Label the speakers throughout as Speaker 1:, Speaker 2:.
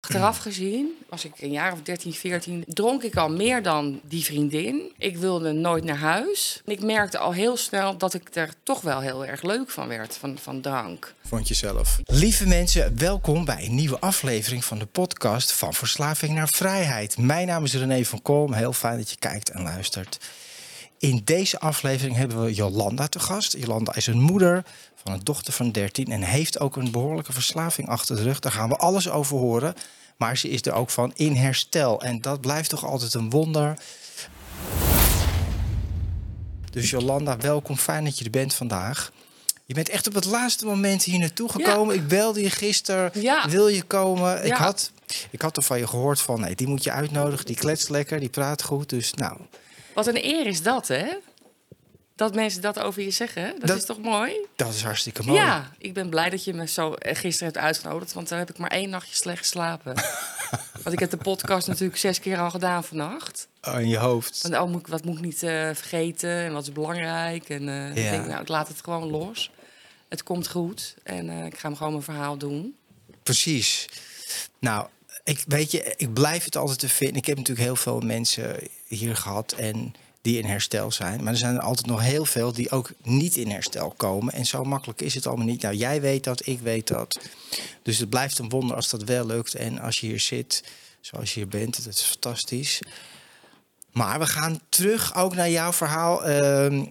Speaker 1: Achteraf gezien, was ik een jaar of 13, 14, dronk ik al meer dan die vriendin. Ik wilde nooit naar huis. Ik merkte al heel snel dat ik er toch wel heel erg leuk van werd, van, van drank.
Speaker 2: Vond je zelf. Lieve mensen, welkom bij een nieuwe aflevering van de podcast Van Verslaving naar Vrijheid. Mijn naam is René van Kolm. Heel fijn dat je kijkt en luistert. In deze aflevering hebben we Jolanda te gast. Jolanda is een moeder van een dochter van 13 en heeft ook een behoorlijke verslaving achter de rug. Daar gaan we alles over horen. Maar ze is er ook van in herstel. En dat blijft toch altijd een wonder. Dus Jolanda, welkom. Fijn dat je er bent vandaag. Je bent echt op het laatste moment hier naartoe gekomen. Ik belde je gisteren.
Speaker 1: Ja.
Speaker 2: Wil je komen? Ik,
Speaker 1: Ja.
Speaker 2: had, ik had er van je gehoord van, nee, die moet je uitnodigen. Die kletst lekker, die praat goed. Dus nou,
Speaker 1: Wat een eer is dat, hè? Dat mensen dat over je zeggen. Dat,
Speaker 2: Dat-
Speaker 1: is toch mooi?
Speaker 2: dat is hartstikke mooi.
Speaker 1: Ja, ik ben blij dat je me zo eh, gisteren hebt uitgenodigd. Want dan heb ik maar één nachtje slecht geslapen. want ik heb de podcast natuurlijk zes keer al gedaan vannacht.
Speaker 2: Oh, in je hoofd.
Speaker 1: Want oh, moet ik, wat moet ik niet eh, vergeten en wat is belangrijk. En eh,
Speaker 2: Ja.
Speaker 1: ik denk, nou, ik laat het gewoon los. Het komt goed en ik ga hem gewoon mijn verhaal doen.
Speaker 2: Precies. Nou, ik weet je, ik blijf het altijd te vinden. Ik heb natuurlijk heel veel mensen hier gehad en die in herstel zijn. Maar er zijn er altijd nog heel veel die ook niet in herstel komen. En zo makkelijk is het allemaal niet. Nou, jij weet dat, ik weet dat. Dus het blijft een wonder als dat wel lukt. En als je hier zit, zoals je hier bent, dat is fantastisch. Maar we gaan terug ook naar jouw verhaal. Ehm,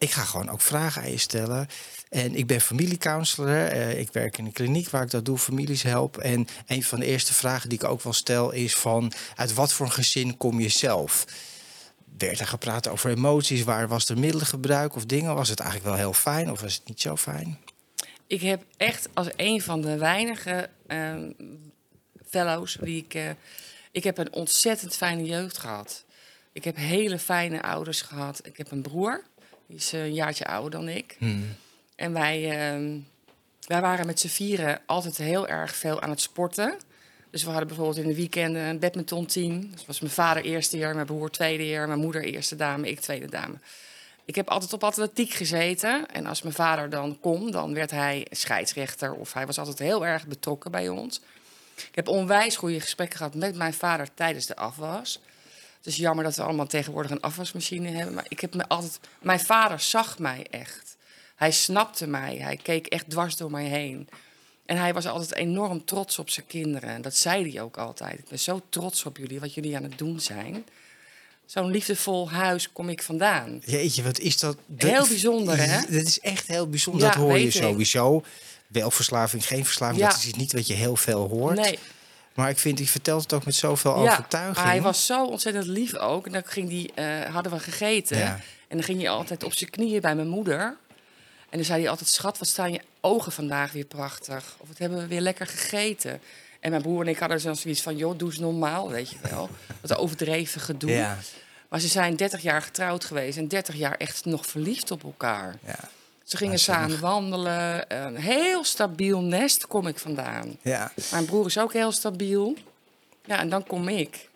Speaker 2: ik ga gewoon ook vragen aan je stellen. En ik ben familiecounselor. Eh, ik werk in een kliniek waar ik dat doe, families help. En een van de eerste vragen die ik ook wel stel is van... uit wat voor een gezin kom je zelf? Werd er gepraat over emoties? Waar was er middelengebruik of dingen? Was het eigenlijk wel heel fijn of was het niet zo fijn?
Speaker 1: Ik heb echt als een van de weinige ehm, fellows die ik. eh, ik heb een ontzettend fijne jeugd gehad. Ik heb hele fijne ouders gehad. Ik heb een broer, die is eh, een jaartje ouder dan ik. En wij, ehm, wij waren met z'n vieren altijd heel erg veel aan het sporten. Dus we hadden bijvoorbeeld in de weekenden een badmintonteam. Dus was mijn vader eerste jaar, mijn broer tweede jaar, mijn moeder eerste dame, ik tweede dame. Ik heb altijd op atletiek gezeten. En als mijn vader dan kon, dan werd hij scheidsrechter. Of hij was altijd heel erg betrokken bij ons. Ik heb onwijs goede gesprekken gehad met mijn vader tijdens de afwas. Het is jammer dat we allemaal tegenwoordig een afwasmachine hebben. Maar ik heb me altijd. Mijn vader zag mij echt. Hij snapte mij. Hij keek echt dwars door mij heen. En hij was altijd enorm trots op zijn kinderen. En dat zei hij ook altijd. Ik ben zo trots op jullie, wat jullie aan het doen zijn. Zo'n liefdevol huis kom ik vandaan.
Speaker 2: Jeetje, wat is dat?
Speaker 1: Heel bijzonder, hè?
Speaker 2: Dat is echt heel bijzonder.
Speaker 1: Ja,
Speaker 2: dat hoor je
Speaker 1: ik.
Speaker 2: sowieso. Wel verslaving, geen verslaving,
Speaker 1: Ja.
Speaker 2: dat is iets niet wat je heel veel hoort.
Speaker 1: Nee,
Speaker 2: Maar ik vind, je vertelt het ook met zoveel
Speaker 1: ja,
Speaker 2: overtuiging.
Speaker 1: hij was zo ontzettend lief ook. En dan ging die, eh, hadden we gegeten.
Speaker 2: Ja.
Speaker 1: En dan ging hij altijd op zijn knieën bij mijn moeder. En dan zei hij altijd, schat, wat staan je ogen vandaag weer prachtig. Of wat hebben we weer lekker gegeten. En mijn broer en ik hadden dan zoiets van, joh, doe eens normaal, weet je wel. Dat overdreven gedoe.
Speaker 2: Ja,
Speaker 1: Maar ze zijn 30 jaar getrouwd geweest en 30 jaar echt nog verliefd op elkaar.
Speaker 2: ja,
Speaker 1: Ze gingen samen wandelen. Een heel stabiel nest kom ik vandaan.
Speaker 2: ja.
Speaker 1: Mijn broer is ook heel stabiel. Ja, en dan kom ik.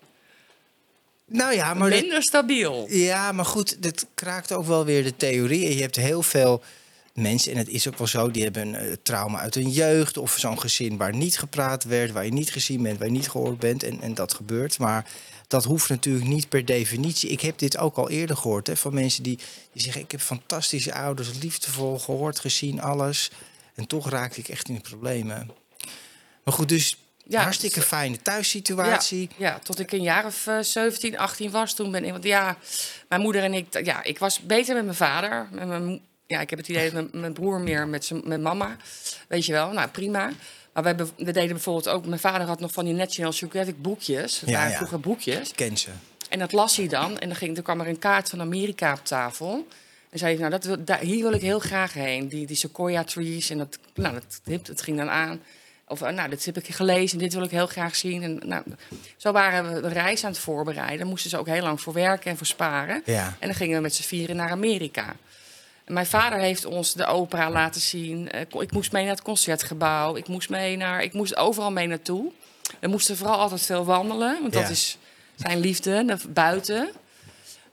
Speaker 2: Nou ja, maar
Speaker 1: Minder stabiel.
Speaker 2: Ja, maar goed, dat kraakt ook wel weer de theorie. Je hebt heel veel mensen, en het is ook wel zo, die hebben een eh, trauma uit hun jeugd. Of zo'n gezin waar niet gepraat werd, waar je niet gezien bent, waar je niet gehoord bent. En, en dat gebeurt. Maar dat hoeft natuurlijk niet per definitie. Ik heb dit ook al eerder gehoord hè, van mensen die, die zeggen: Ik heb fantastische ouders, liefdevol gehoord, gezien, alles. En toch raakte ik echt in de problemen. Maar goed, dus
Speaker 1: Ja,
Speaker 2: hartstikke fijne thuissituatie.
Speaker 1: Ja, ja, tot ik een jaar of eh, 17, 18 was. Toen ben ik, want ja, mijn moeder en ik, ja, ik was beter met mijn vader. Met mijn, ja, ik heb het idee dat mijn, mijn broer meer met, zijn, met mama. Weet je wel, nou prima. Maar we, hebben, we deden bijvoorbeeld ook, mijn vader had nog van die National Geographic boekjes. Dat
Speaker 2: Ja,
Speaker 1: waren
Speaker 2: ja.
Speaker 1: vroeger boekjes.
Speaker 2: Ik ken ze.
Speaker 1: En dat las hij dan. En dan, ging, dan kwam er een kaart van Amerika op tafel. En zei hij, nou, dat wil, daar, hier wil ik heel graag heen. Die, die sequoia trees. En dat, nou, dat, dat, ging dan aan. Of, eh, nou, dit heb ik gelezen en dit wil ik heel graag zien. En, nou, zo waren we de reis aan het voorbereiden. Daar moesten ze ook heel lang voor werken en voor sparen.
Speaker 2: Ja.
Speaker 1: En dan gingen we met z'n vieren naar Amerika. Mijn vader heeft ons de opera laten zien. Eh, ik moest mee naar het concertgebouw. Ik moest, mee naar, ik moest overal mee naartoe. We moesten vooral altijd veel wandelen, want
Speaker 2: Ja.
Speaker 1: dat is zijn liefde, naar buiten.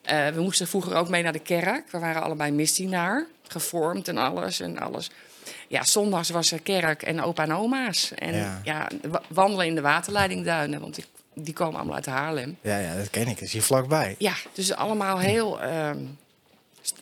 Speaker 1: Eh, we moesten vroeger ook mee naar de kerk. We waren allebei misdienaar, gevormd en alles en alles. Ja, zondags was er kerk en opa en oma's. En
Speaker 2: Ja.
Speaker 1: ja, wa- wandelen in de waterleidingduinen, want die komen allemaal uit Haarlem.
Speaker 2: Ja, ja, dat ken ik. Dat is hier vlakbij.
Speaker 1: Ja, dus allemaal heel ehm,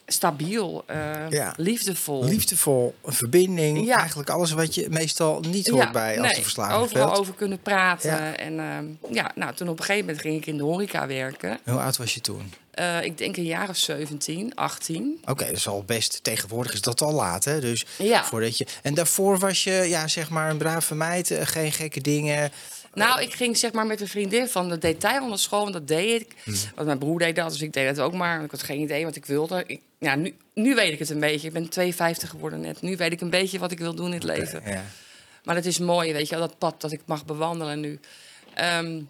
Speaker 1: stabiel, eh,
Speaker 2: Ja.
Speaker 1: liefdevol.
Speaker 2: Liefdevol, een verbinding.
Speaker 1: Ja.
Speaker 2: Eigenlijk alles wat je meestal niet hoort bij als
Speaker 1: nee,
Speaker 2: de verslaving
Speaker 1: overal over kunnen praten. En ehm, ja, nou, toen op een gegeven moment ging ik in de horeca werken.
Speaker 2: Hoe oud was je toen?
Speaker 1: Eh, ik denk een jaar of 17, 18.
Speaker 2: Oké, dat is al best. Tegenwoordig is dat al laat, hè? Dus
Speaker 1: Ja.
Speaker 2: voordat je. En daarvoor was je, ja, zeg maar, een brave meid, eh, geen gekke dingen.
Speaker 1: Nou, ik ging zeg maar met een vriendin van de detailhandelschool, want dat deed ik.
Speaker 2: Hmm.
Speaker 1: Want mijn broer deed dat, dus ik deed dat ook maar. Ik had geen idee wat ik wilde. Ik, ja, nu, nu weet ik het een beetje. Ik ben 52 geworden net. Nu weet ik een beetje wat ik wil doen in het leven.
Speaker 2: Ja.
Speaker 1: Maar het is mooi, weet je wel, dat pad dat ik mag bewandelen nu. Ehm,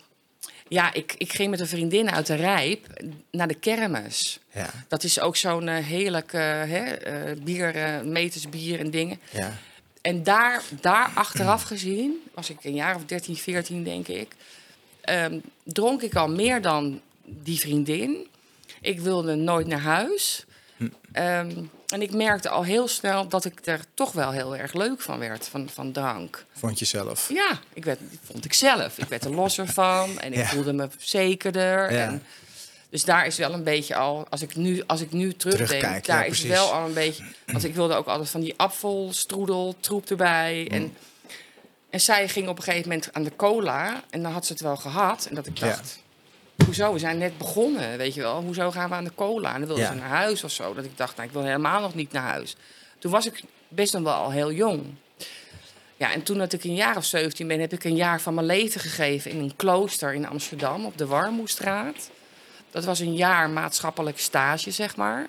Speaker 1: ja, ik, ik ging met een vriendin uit de Rijp naar de kermis.
Speaker 2: Ja.
Speaker 1: Dat is ook zo'n eh, heerlijk hè, bier, eh, meters bier en dingen.
Speaker 2: Ja.
Speaker 1: En daar, daar achteraf gezien, was ik een jaar of 13, 14 denk ik, ehm, dronk ik al meer dan die vriendin. Ik wilde nooit naar huis. Ehm, en ik merkte al heel snel dat ik er toch wel heel erg leuk van werd, van, van drank.
Speaker 2: Vond je zelf?
Speaker 1: Ja, ik werd, vond ik zelf. Ik werd er losser van en ik
Speaker 2: Ja.
Speaker 1: voelde me zekerder.
Speaker 2: Ja.
Speaker 1: En, dus daar is wel een beetje al, als ik nu, als ik nu terugdenk,
Speaker 2: Terugkijk,
Speaker 1: daar
Speaker 2: ja,
Speaker 1: is
Speaker 2: precies.
Speaker 1: wel al een beetje. Want ik wilde ook altijd van die apfelstroedel, troep erbij.
Speaker 2: Mm.
Speaker 1: En, en zij ging op een gegeven moment aan de cola en dan had ze het wel gehad. En dat ik
Speaker 2: Ja.
Speaker 1: dacht, hoezo? We zijn net begonnen, weet je wel. Hoezo gaan we aan de cola? En dan wilde
Speaker 2: Ja.
Speaker 1: ze naar huis of zo. Dat ik dacht, nou, ik wil helemaal nog niet naar huis. Toen was ik best nog wel al heel jong. Ja, en toen dat ik een jaar of 17 ben, heb ik een jaar van mijn leven gegeven in een klooster in Amsterdam op de Warmoestraat. Dat was een jaar maatschappelijk stage, zeg maar.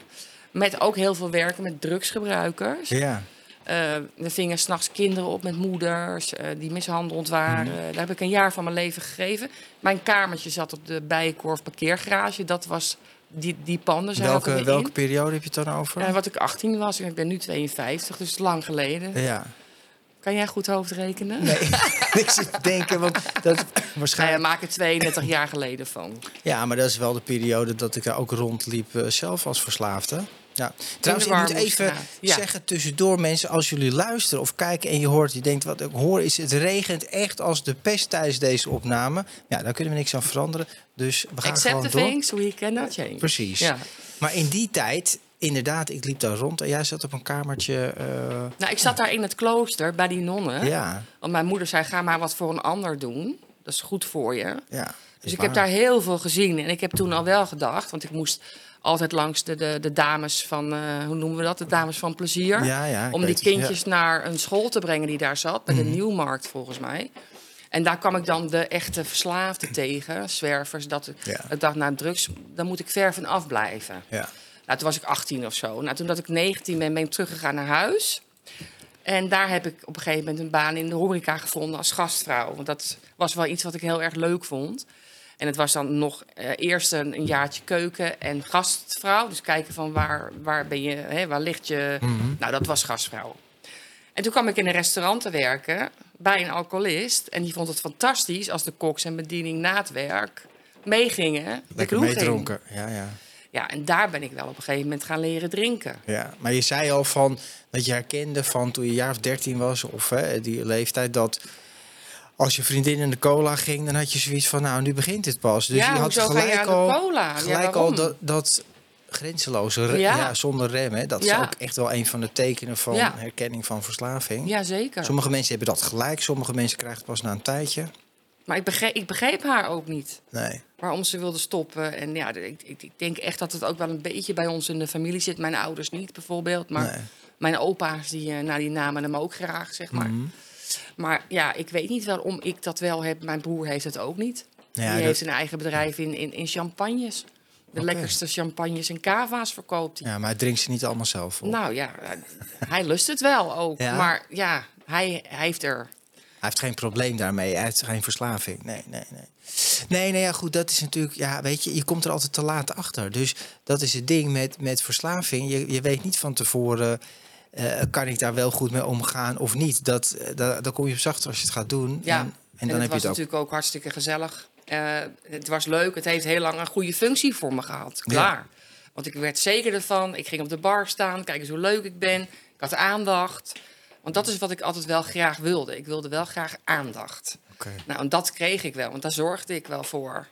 Speaker 1: Met ook heel veel werken met drugsgebruikers.
Speaker 2: Ja.
Speaker 1: Eh, we vingen s'nachts kinderen op met moeders eh, die mishandeld waren.
Speaker 2: Mhm.
Speaker 1: Daar heb ik een jaar van mijn leven gegeven. Mijn kamertje zat op de Bijenkorf parkeergarage. Dat was die, die panden
Speaker 2: Welke, welke periode heb je het dan over?
Speaker 1: Eh, wat ik 18 was en ik ben nu 52, dus lang geleden.
Speaker 2: ja.
Speaker 1: Kan jij goed hoofdrekenen?
Speaker 2: Nee, ik zit te denken, want dat
Speaker 1: Nou
Speaker 2: waarschijnlijk.
Speaker 1: maak er 32 jaar geleden van.
Speaker 2: Ja, maar dat is wel de periode dat ik daar ook rondliep eh, zelf als verslaafde. Ja. Trouwens, ik moet even
Speaker 1: ja.
Speaker 2: zeggen tussendoor, mensen, als jullie luisteren of kijken en je hoort, je denkt wat ik hoor, is het regent echt als de pest tijdens deze opname. Ja, daar kunnen we niks aan veranderen. Dus we gaan
Speaker 1: Accept
Speaker 2: gewoon
Speaker 1: the
Speaker 2: door.
Speaker 1: things we cannot change.
Speaker 2: Precies.
Speaker 1: Ja.
Speaker 2: Maar in die tijd, inderdaad, ik liep daar rond en jij zat op een kamertje. eh,
Speaker 1: Nou, ik zat daar in het klooster bij die nonnen.
Speaker 2: ja,
Speaker 1: Want mijn moeder zei, ga maar wat voor een ander doen. Dat is goed voor je.
Speaker 2: ja.
Speaker 1: Dus ik heb daar heel veel gezien. En ik heb toen al wel gedacht, want ik moest altijd langs de, de, de dames van, eh, hoe noemen we dat? De dames van plezier.
Speaker 2: Ja, ja,
Speaker 1: om die
Speaker 2: het,
Speaker 1: kindjes naar een school te brengen die daar zat, bij de
Speaker 2: Mhm.
Speaker 1: Nieuwmarkt volgens mij. En daar kwam ik dan de echte verslaafden tegen, zwervers. Dat ik, dacht, nou drugs, daar moet ik ver van afblijven.
Speaker 2: Ja.
Speaker 1: Nou, toen was ik 18 of zo. Nou, toen dat ik 19 ben, ben ik teruggegaan naar huis. En daar heb ik op een gegeven moment een baan in de horeca gevonden als gastvrouw. Want dat was wel iets wat ik heel erg leuk vond. En het was dan nog eh, eerst een, een jaartje keuken en gastvrouw. Dus kijken van waar, waar ben je, hè, waar ligt je... Nou, dat was gastvrouw. En toen kwam ik in een restaurant te werken bij een alcoholist. En die vond het fantastisch als de koks en bediening na het werk meegingen.
Speaker 2: Lekker meedronken. Ja, ja.
Speaker 1: Ja, en daar ben ik wel op een gegeven moment gaan leren drinken.
Speaker 2: Ja, maar je zei al van dat je herkende van toen je jaar of 13 was, of hè, die leeftijd, dat als je vriendin in de cola ging, dan had je zoiets van, nou, nu begint het pas. Dus
Speaker 1: Ja,
Speaker 2: je had
Speaker 1: je
Speaker 2: gelijk al,
Speaker 1: cola? Ja,
Speaker 2: gelijk
Speaker 1: waarom?
Speaker 2: al dat, dat grenzeloze, re-
Speaker 1: Ja.
Speaker 2: ja. zonder rem, hè, dat
Speaker 1: Ja.
Speaker 2: is ook echt wel een van de tekenen van
Speaker 1: Ja.
Speaker 2: herkenning van verslaving.
Speaker 1: Jazeker.
Speaker 2: Sommige mensen hebben dat gelijk, sommige mensen krijgen het pas na een tijdje.
Speaker 1: Maar ik begreep, ik begreep haar ook niet.
Speaker 2: Nee.
Speaker 1: Waarom ze wilde stoppen. En ja, ik, ik, ik denk echt dat het ook wel een beetje bij ons in de familie zit. Mijn ouders niet bijvoorbeeld. Maar
Speaker 2: Nee.
Speaker 1: mijn opa's, die, eh, nou, die namen hem ook graag, zeg maar.
Speaker 2: Mhm.
Speaker 1: Maar ja, ik weet niet waarom ik dat wel heb. Mijn broer heeft het ook niet.
Speaker 2: Ja,
Speaker 1: die
Speaker 2: dat-
Speaker 1: heeft een eigen bedrijf in, in, in champagnes. De lekkerste champagnes en cava's verkoopt hij.
Speaker 2: Ja, maar hij drinkt ze niet allemaal zelf op.
Speaker 1: Nou ja, hij lust het wel ook.
Speaker 2: Ja?
Speaker 1: Maar ja, hij, hij heeft er
Speaker 2: heeft geen probleem daarmee. Hij heeft geen verslaving. Nee, nee, nee. Nee, nee, ja, goed. Dat is natuurlijk, ja, weet je, je komt er altijd te laat achter. Dus dat is het ding met, met verslaving. Je, je weet niet van tevoren, eh, kan ik daar wel goed mee omgaan of niet. Dat, eh, da- daar kom je op zachter als je het gaat doen.
Speaker 1: Ja.
Speaker 2: En, En dan
Speaker 1: het
Speaker 2: heb je
Speaker 1: was
Speaker 2: het ook.
Speaker 1: natuurlijk ook hartstikke gezellig. Eh, het was leuk. Het heeft heel lang een goede functie voor me gehad.
Speaker 2: Ja.
Speaker 1: Klaar. Want ik werd zeker ervan. Ik ging op de bar staan. Kijk eens hoe leuk ik ben. Ik had aandacht. Want dat is wat ik altijd wel graag wilde. Ik wilde wel graag aandacht. Nou, en dat kreeg ik wel. Want daar zorgde ik wel voor.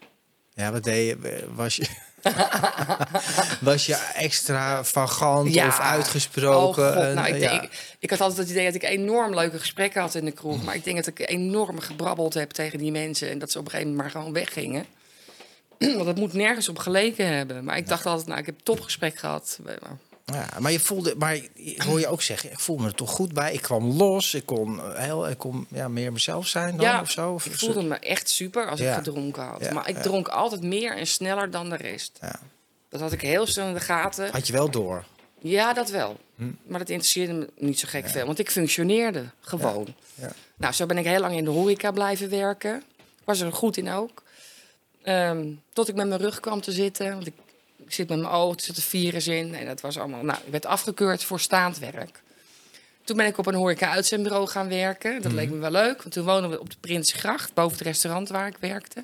Speaker 2: Ja, wat deed je? Was je, was je extravagant
Speaker 1: Ja.
Speaker 2: of uitgesproken?
Speaker 1: Oh God,
Speaker 2: En,
Speaker 1: nou, ik,
Speaker 2: ja.
Speaker 1: denk- ik had altijd het idee dat ik enorm leuke gesprekken had in de kroeg. Maar ik denk dat ik enorm gebrabbeld heb tegen die mensen. En dat ze op een gegeven moment maar gewoon weggingen. Want het moet nergens op geleken hebben. Maar ik dacht altijd, nou, ik heb een topgesprek gehad.
Speaker 2: Ja, maar je voelde, maar ik hoor je ook zeggen, ik voel me er toch goed bij. Ik kwam los, ik kon, eh, heel, ik kon ja, meer mezelf zijn dan
Speaker 1: Ja,
Speaker 2: of zo. Of
Speaker 1: ik voelde me echt super als
Speaker 2: Ja.
Speaker 1: ik gedronken had.
Speaker 2: Ja,
Speaker 1: maar ik dronk altijd meer en sneller dan de rest.
Speaker 2: Ja.
Speaker 1: Dat had ik heel snel in de gaten.
Speaker 2: Had je wel door.
Speaker 1: Ja, dat wel.
Speaker 2: Hm.
Speaker 1: Maar dat interesseerde me niet zo gek veel. Want ik functioneerde gewoon.
Speaker 2: Ja.
Speaker 1: Nou, zo ben ik heel lang in de horeca blijven werken. Was er goed in ook. Ehm, tot ik met mijn rug kwam te zitten. Want ik, ik zit met mijn ogen, er zit een virus in. En dat was allemaal... Nou, ik werd afgekeurd voor staand werk. Toen ben ik op een horeca-uitzendbureau gaan werken. Dat leek me wel leuk, want toen woonden we op de Prinsgracht... boven het restaurant waar ik werkte.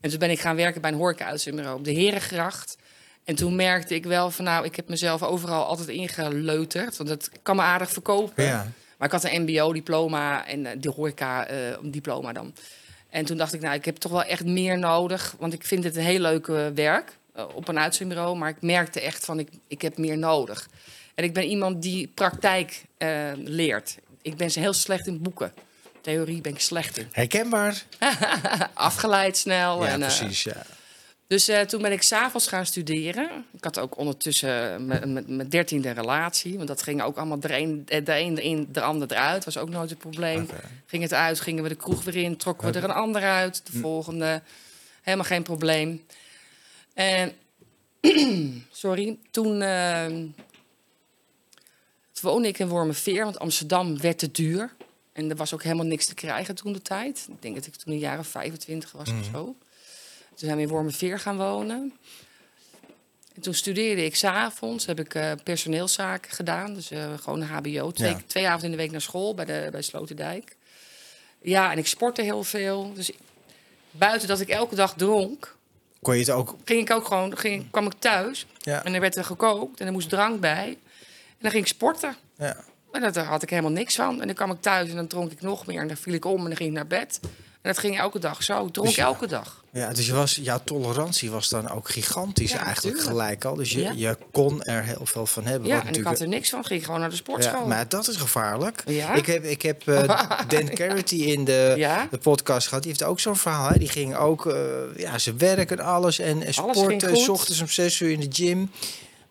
Speaker 1: En toen ben ik gaan werken bij een horeca-uitzendbureau op de Herengracht. En toen merkte ik wel van... nou, ik heb mezelf overal altijd ingeleuterd. Want dat kan me aardig verkopen.
Speaker 2: Ja.
Speaker 1: Maar ik had een mbo-diploma en eh, de horeca-diploma dan. En toen dacht ik, nou, ik heb toch wel echt meer nodig. Want ik vind het een heel leuk eh, werk eh, op een uitzendbureau. Maar ik merkte echt van, ik, ik heb meer nodig. En ik ben iemand die praktijk eh, leert. Ik ben heel slecht in boeken. Theorie ben ik slecht in.
Speaker 2: Herkenbaar?
Speaker 1: Afgeleid snel.
Speaker 2: Ja,
Speaker 1: en, eh,
Speaker 2: precies. Ja.
Speaker 1: dus toen ben ik s'avonds gaan studeren. Ik had ook ondertussen mijn- dertiende relatie. Want dat ging ook allemaal de een, de een in, de ander eruit. Was ook nooit een probleem. Ging het uit, gingen we de kroeg weer in. Trokken we er een ander uit. De volgende. Helemaal geen probleem. En, sorry. Toen, eh, toen woonde ik in Wormerveer. Want Amsterdam werd te duur. En er was ook helemaal niks te krijgen toen de tijd. Ik denk dat ik toen een jaar of 25 was of zo. Toen zijn we in Wormerveer gaan wonen. En toen studeerde ik s'avonds, heb ik eh, personeelszaken gedaan. Dus eh, gewoon een hbo. Twee,
Speaker 2: Ja.
Speaker 1: twee avonden in de week naar school bij, de, bij Sloterdijk. Ja, en ik sportte heel veel. Dus buiten dat ik elke dag dronk,
Speaker 2: Kon je het ook...
Speaker 1: ging ik ook gewoon, ging, kwam ik thuis.
Speaker 2: Ja.
Speaker 1: En er werd er gekookt en er moest drank bij. En dan ging ik sporten.
Speaker 2: Ja.
Speaker 1: Maar daar had ik helemaal niks van. En dan kwam ik thuis en dan dronk ik nog meer. En dan viel ik om en dan ging ik naar bed. En dat ging elke dag zo. Ik dronk
Speaker 2: Dus ja.
Speaker 1: elke dag.
Speaker 2: Ja, dus je was, jouw tolerantie was dan ook gigantisch
Speaker 1: Ja,
Speaker 2: eigenlijk
Speaker 1: tuurlijk.
Speaker 2: gelijk al. Dus je,
Speaker 1: Ja.
Speaker 2: je kon er heel veel van hebben.
Speaker 1: Ja, en ik had er niks van. Ging gewoon naar de sportschool.
Speaker 2: Ja, maar dat is gevaarlijk.
Speaker 1: Ja?
Speaker 2: Ik heb, ik heb eh, Dan Carity in de,
Speaker 1: Ja?
Speaker 2: de podcast gehad. Die heeft ook zo'n verhaal. Hè. Die ging ook, eh, ja, ze werken alles en, sporten. S ochtends om zes uur in de gym.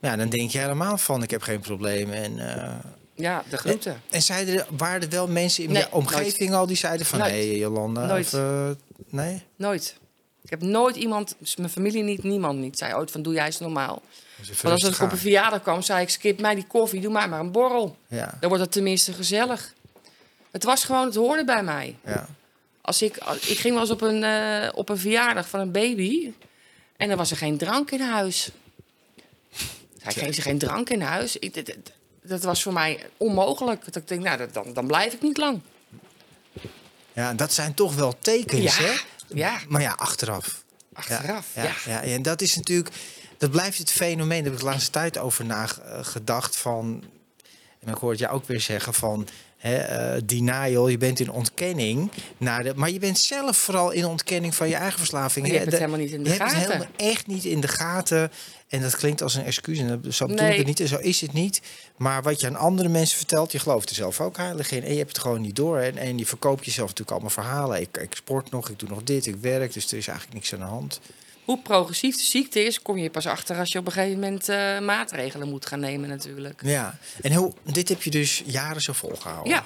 Speaker 2: Ja, dan denk je helemaal van, ik heb geen probleem. En, eh,
Speaker 1: Ja, de groeten.
Speaker 2: en zeiden er, waren er wel mensen in
Speaker 1: Nee,
Speaker 2: omgeving al die zeiden van...
Speaker 1: Nooit.
Speaker 2: Hey, Jolanda.
Speaker 1: Nooit.
Speaker 2: Of, eh, nee?
Speaker 1: Nooit. Ik heb nooit iemand, mijn familie niet, niemand niet, zei ooit van doe jij eens normaal. Want als ik op een verjaardag kwam, zei ik skip mij die koffie, doe mij maar een borrel.
Speaker 2: Ja,
Speaker 1: Dan wordt het tenminste gezellig. Het was gewoon, het hoorde bij mij.
Speaker 2: ja.
Speaker 1: Als ik, als- ik ging wel eens op een, eh, op een verjaardag van een baby en er was er geen drank in huis. Hij geeft ze geen drank in huis. Ik, dat, was voor mij onmogelijk. Dat ik denk, nou, dat- dan, dan blijf ik niet lang.
Speaker 2: ja, dat zijn toch wel tekens,
Speaker 1: Ja,
Speaker 2: hè?
Speaker 1: ja.
Speaker 2: Maar ja, achteraf.
Speaker 1: Achteraf,
Speaker 2: ja,
Speaker 1: ja.
Speaker 2: ja. ja, En dat is natuurlijk, dat blijft het fenomeen. Daar heb ik de laatste tijd over nagedacht. Van, en ik hoor het jou ook weer zeggen van. Hè, eh, denial, je bent in ontkenning. Naar de, maar je bent zelf vooral in ontkenning van je eigen verslaving.
Speaker 1: Je hebt het helemaal niet in de
Speaker 2: je hebt het
Speaker 1: gaten.
Speaker 2: helemaal echt niet in de gaten. En dat klinkt als een excuus. En dat, zo bedoel ik
Speaker 1: Nee.
Speaker 2: het niet. En zo is het niet. Maar wat je aan andere mensen vertelt, je gelooft er zelf ook heilig in. En je hebt het gewoon niet door. En, en je verkoopt jezelf natuurlijk allemaal verhalen. Ik, ik sport nog, ik doe nog dit, ik werk. Dus er is eigenlijk niks aan de hand.
Speaker 1: Hoe progressief de ziekte is, kom je pas achter als je op een gegeven moment eh, maatregelen moet gaan nemen natuurlijk.
Speaker 2: Ja, en hoe, dit heb je dus jaren zo volgehouden?
Speaker 1: Ja,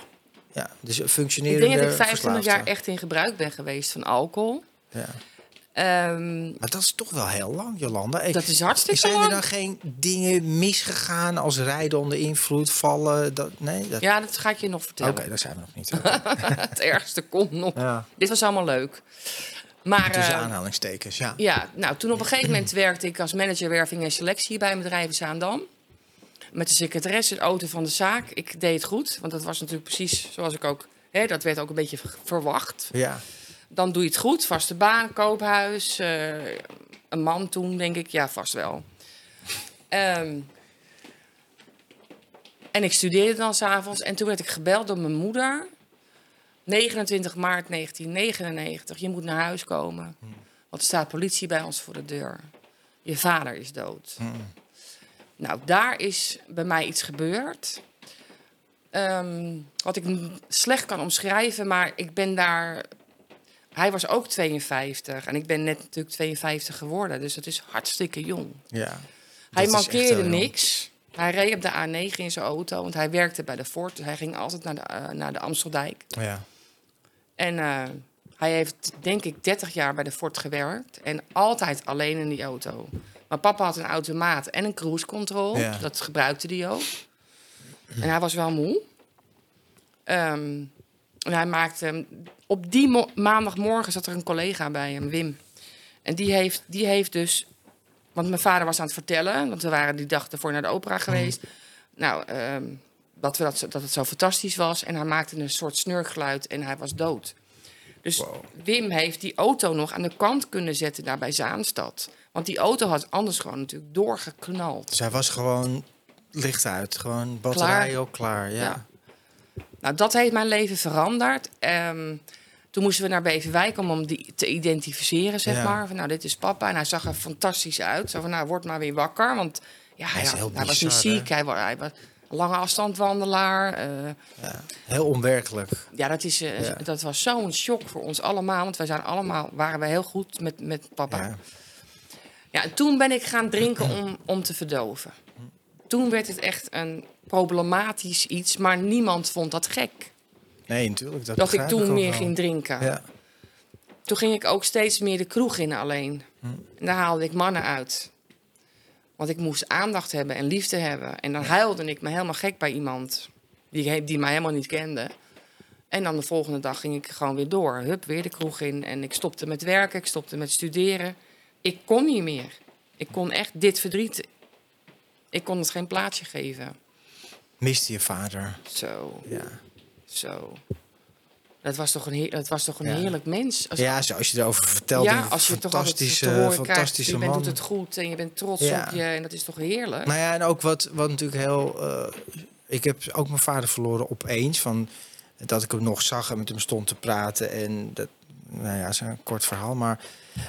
Speaker 2: ja dus
Speaker 1: ik
Speaker 2: functionerende
Speaker 1: denk dat ik 25 jaar echt in gebruik ben geweest van alcohol.
Speaker 2: Ja.
Speaker 1: Ehm,
Speaker 2: Maar dat is toch wel heel lang, Jolanda. Ik-
Speaker 1: dat is hartstikke
Speaker 2: Zijn er
Speaker 1: lang.
Speaker 2: dan geen dingen misgegaan als rijden onder invloed, vallen? Dat, nee? Dat...
Speaker 1: Ja, dat ga ik je nog
Speaker 2: Oké,
Speaker 1: vertellen.
Speaker 2: daar zijn we nog niet.
Speaker 1: het ergste komt nog.
Speaker 2: ja.
Speaker 1: Dit was allemaal leuk. Maar
Speaker 2: Tussen
Speaker 1: eh,
Speaker 2: aanhalingstekens, ja.
Speaker 1: ja, nou, toen op een gegeven moment werkte ik als manager werving en selectie bij een bedrijf in Zaandam. Met de secretaresse, de auto van de zaak. Ik deed het goed, want dat was natuurlijk precies zoals ik ook... Hè, dat werd ook een beetje ver- verwacht.
Speaker 2: Ja,
Speaker 1: dan doe je het goed. Vaste baan, koophuis. eh, een man toen, denk ik. Ja, vast wel. Ehm, en ik studeerde dan s'avonds. En toen werd ik gebeld door mijn moeder. 29 maart 1999. Je moet naar huis komen. Want er staat politie bij ons voor de deur. Je vader is dood. Nou, daar is bij mij iets gebeurd. Ehm, wat ik slecht kan omschrijven, maar ik ben daar. Hij was ook 52 en ik ben net natuurlijk 52 geworden, dus dat is hartstikke jong.
Speaker 2: Ja.
Speaker 1: Hij mankeerde niks. Hij reed op de A9 in zijn auto, want hij werkte bij de Ford. Dus hij ging altijd naar de, eh, naar de Amsteldijk.
Speaker 2: Ja.
Speaker 1: En eh, hij heeft, denk ik, 30 jaar bij de Ford gewerkt. En altijd alleen in die auto. Maar papa had een automaat en een cruise control.
Speaker 2: Ja.
Speaker 1: Dat gebruikte hij ook. En hij was wel moe. Ehm, en hij maakte... Op die mo- maandagmorgen zat er een collega bij hem, Wim. En die heeft, die heeft dus... Want mijn vader was aan het vertellen... want we waren die dag ervoor naar de opera geweest. Nou, ehm, dat, we dat, het zo fantastisch was. En hij maakte een soort snurkgeluid en hij was dood. Dus Wim heeft die auto nog aan de kant kunnen zetten daar bij Zaanstad. Want die auto had anders gewoon natuurlijk doorgeknald.
Speaker 2: Hij was gewoon licht uit. Gewoon batterij
Speaker 1: Klaar.
Speaker 2: ook klaar. Ja.
Speaker 1: Ja. Nou, dat heeft mijn leven veranderd. Ehm, toen moesten we naar Beverwijk om hem die te identificeren, zeg
Speaker 2: Ja.
Speaker 1: maar. Van, nou, dit is papa. En hij zag er fantastisch uit. Zo van, nou, word maar weer wakker. Want ja,
Speaker 2: Hij
Speaker 1: ja, hij was niet ziek. Hij was, hij was lange afstandwandelaar. eh,
Speaker 2: Ja. Heel onwerkelijk.
Speaker 1: Ja, dat, is, eh,
Speaker 2: Ja.
Speaker 1: dat was zo'n shock voor ons allemaal. Want wij zijn allemaal, waren we heel goed met, met papa. Ja.
Speaker 2: Ja.
Speaker 1: en toen ben ik gaan drinken om, om te verdoven. Toen werd het echt een problematisch iets, maar niemand vond dat gek.
Speaker 2: Nee, natuurlijk. Dat,
Speaker 1: Dat ik toen meer
Speaker 2: wel.
Speaker 1: ging drinken.
Speaker 2: Ja.
Speaker 1: Toen ging ik ook steeds meer de kroeg in alleen. En daar haalde ik mannen uit. Want ik moest aandacht hebben en liefde hebben. En dan huilde ik me helemaal gek bij iemand die, die mij helemaal niet kende. En dan de volgende dag ging ik gewoon weer door. Hup, weer de kroeg in. En ik stopte met werken, ik stopte met studeren. Ik kon niet meer. Ik kon echt dit verdriet. Ik kon het geen plaatsje geven.
Speaker 2: Miste je vader.
Speaker 1: Zo,
Speaker 2: Ja.
Speaker 1: zo. Dat was toch een, dat was toch een
Speaker 2: Ja.
Speaker 1: heerlijk mens. Als
Speaker 2: Ja, zoals je erover vertelt.
Speaker 1: ja, als je toch altijd te
Speaker 2: fantastische,
Speaker 1: krijgt,
Speaker 2: fantastische
Speaker 1: je bent, doet het goed en je bent trots
Speaker 2: Ja.
Speaker 1: op je en dat is toch heerlijk?
Speaker 2: Nou ja, en ook wat, wat natuurlijk heel. eh, ik heb ook mijn vader verloren opeens. Van, dat ik hem nog zag en met hem stond te praten. En dat, nou ja, is een kort verhaal. Maar